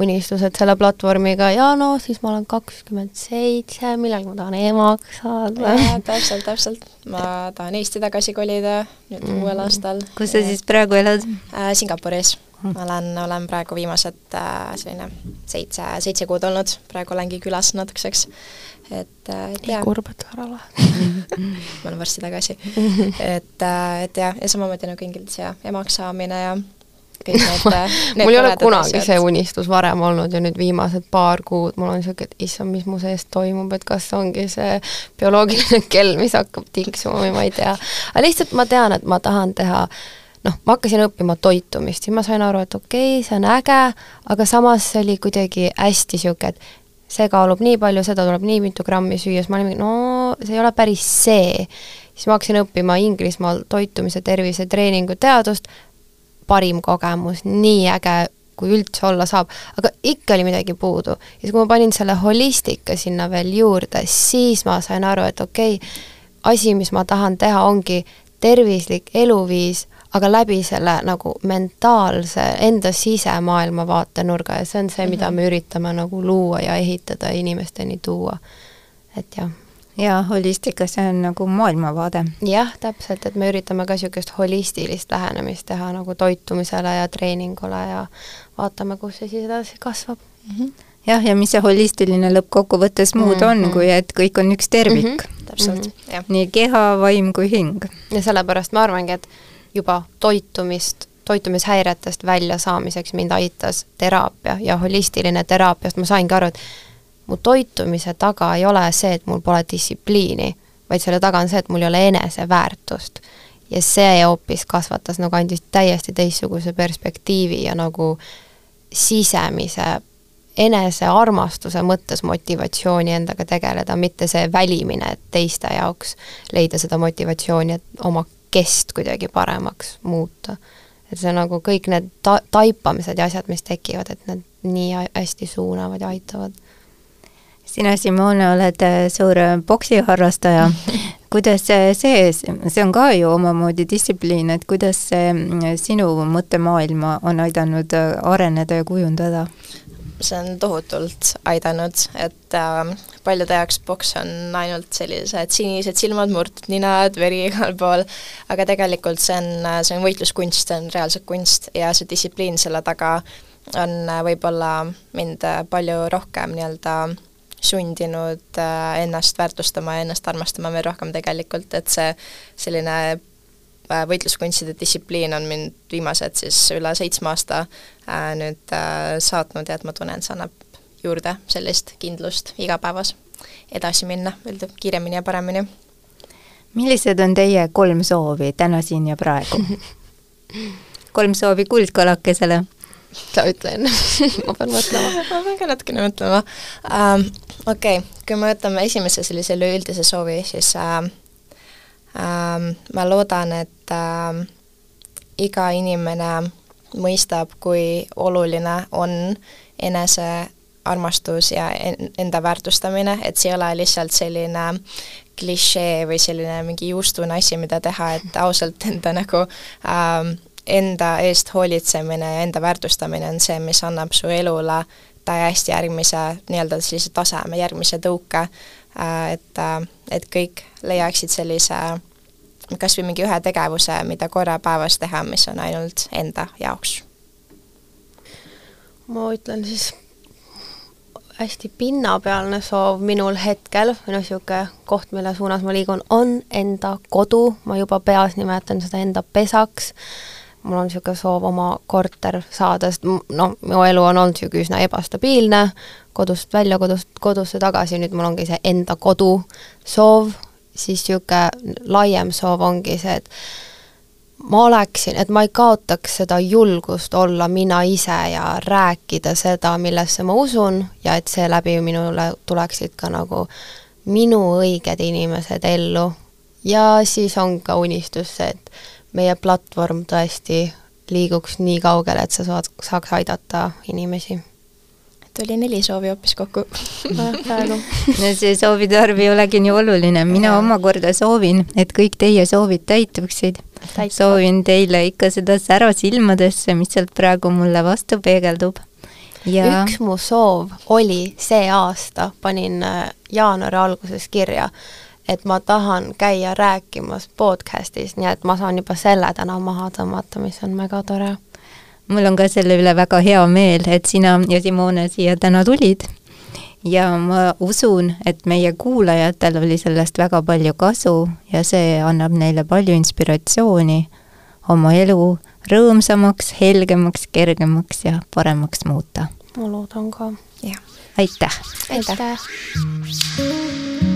unistused selle platvormiga ja no siis ma olen kakskümmend seitse, millalgi ma tahan emaks saada. täpselt, täpselt. ma tahan Eesti tagasi kolida nüüd mm. uuel aastal. kus sa siis praegu elad äh,? Singapuris mm.. ma olen, olen praegu viimased äh, selline seitse, seitse kuud olnud, praegu olengi külas natukeseks et, äh, et nii kurb, et ära lähed ma olen varsti tagasi. et, äh, et jah, ja samamoodi nagu Ingildis ja emaks saamine ja kõik need, need mul ei ole kunagi asjad. see unistus varem olnud ja nüüd viimased paar kuud mul on niisugune, et issand, mis mu sees toimub, et kas ongi see bioloogiline kell, mis hakkab tiksuma või ma ei tea. aga lihtsalt ma tean, et ma tahan teha noh, ma hakkasin õppima toitumist, siis ma sain aru, et okei okay,, see on äge, aga samas see oli kuidagi hästi niisugune, et see kaalub nii palju, seda tuleb nii mitu grammi süüa, siis ma olin, no see ei ole päris see. siis ma hakkasin õppima Inglismaal toitumise tervise treeningu teadust, parim kogemus, nii äge, kui üldse olla saab, aga ikka oli midagi puudu. ja siis, kui ma panin selle holistika sinna veel juurde, siis ma sain aru, et okei okay,, asi, mis ma tahan teha, ongi tervislik eluviis, aga läbi selle nagu mentaalse, enda sisemaailma vaatenurga ja see on see, mida mhm. me üritame nagu luua ja ehitada, inimesteni tuua. et jah jaa, holistika, see on nagu maailmavaade. jah, täpselt, et me üritame ka niisugust holistilist lähenemist teha nagu toitumisele ja treeningule ja vaatame, kus see siis edasi kasvab mm. -hmm. jah, ja mis see holistiline lõppkokkuvõttes muud mm -hmm. on, mhm. kui et kõik on üks tervik mm. -hmm. täpselt mm, -hmm. jah. nii keha, vaim kui hing. ja sellepärast ma arvangi, et juba toitumist toitumishäiretest väljasaamiseks mind aitas teraapia ja holistiline teraapia, sest ma saingi aru, et mu toitumise taga ei ole see, et mul pole distsipliini, vaid selle taga on see, et mul ei ole eneseväärtust. ja see hoopis kasvatas nagu, andis täiesti teistsuguse perspektiivi ja nagu sisemise enesearmastuse mõttes motivatsiooni endaga tegeleda, mitte see välimine, et teiste jaoks leida seda motivatsiooni, et oma kest kuidagi paremaks muuta. et see nagu kõik need ta-, taipamised ja asjad, mis tekivad, et need nii hästi suunavad ja aitavad sina, Simone, oled äh, suur äh, poksiharrastaja. kuidas see, see on ka ju omamoodi distsipliin, et kuidas see sinu mõttemaailma on aidanud äh, areneda ja kujundada? see on tohutult aidanud, et äh, paljude jaoks poks on ainult sellised sinised silmad, murtud ninad, veri igal pool, aga tegelikult see on, see on võitluskunst, see on reaalselt kunst ja see distsipliin selle taga on võib-olla mind palju rohkem nii-öelda sundinud äh, ennast väärtustama ja ennast armastama veel rohkem tegelikult, et see selline äh, võitluskunstide distsipliin on mind viimased siis üle seitsme aasta äh, nüüd saatnud ja et ma tunnen, see annab juurde sellist kindlust igapäevas edasi minna veel kiiremini ja paremini. millised on teie kolm soovi täna, siin ja praegu kolm soovi kuldkalakesele sa ütle enne ma pean mõtlema. ma pean ka natukene mõtlema um,. okei okay., kui me võtame esimese sellise üleüldise soovi, siis uh, um, ma loodan, et uh, iga inimene mõistab, kui oluline on enese armastus ja enda väärtustamine, et see ei ole lihtsalt selline klišee või selline mingi juustune asi, mida teha, et ausalt enda nagu ähm, enda eest hoolitsemine ja enda väärtustamine on see, mis annab su elule täiesti järgmise nii-öelda sellise taseme, järgmise tõuke, äh, et, äh, et kõik leiaksid sellise kas või mingi ühe tegevuse, mida korra päevas teha, mis on ainult enda jaoks. ma ütlen siis hästi pinnapealne soov minul hetkel, noh, niisugune koht, mille suunas ma liigun, on enda kodu, ma juba peas nimetan seda enda pesaks mul on niisugune soov oma korter saada, sest noh, mu elu on olnud niisugune üsna ebastabiilne, kodust välja, kodust kodusse tagasi, nüüd mul ongi see enda kodu soov, siis niisugune laiem soov ongi see, et ma oleksin, et ma ei kaotaks seda julgust olla mina ise ja rääkida seda, millesse ma usun ja et seeläbi minule tuleksid ka nagu minu õiged inimesed ellu. ja siis on ka unistus see, et meie platvorm tõesti liiguks nii kaugele, et sa saad, saaks aidata inimesi. tuli neli soovi hoopis kokku praegu. no see soovide arv ei olegi nii oluline, mina ja. omakorda soovin, et kõik teie soovid täituksid. soovin teile ikka seda sära silmadesse, mis sealt praegu mulle vastu peegeldub. Ja... üks mu soov oli see aasta, panin äh, jaanuari alguses kirja et ma tahan käia rääkimas podcast'is, nii et ma saan juba selle täna maha tõmmata, mis on väga tore. mul on ka selle üle väga hea meel, et sina ja Simone siia täna tulid. ja ma usun, et meie kuulajatel oli sellest väga palju kasu ja see annab neile palju inspiratsiooni oma elu rõõmsamaks, helgemaks, kergemaks ja paremaks muuta. ma loodan ka. jah. aitäh! aitäh, aitäh.!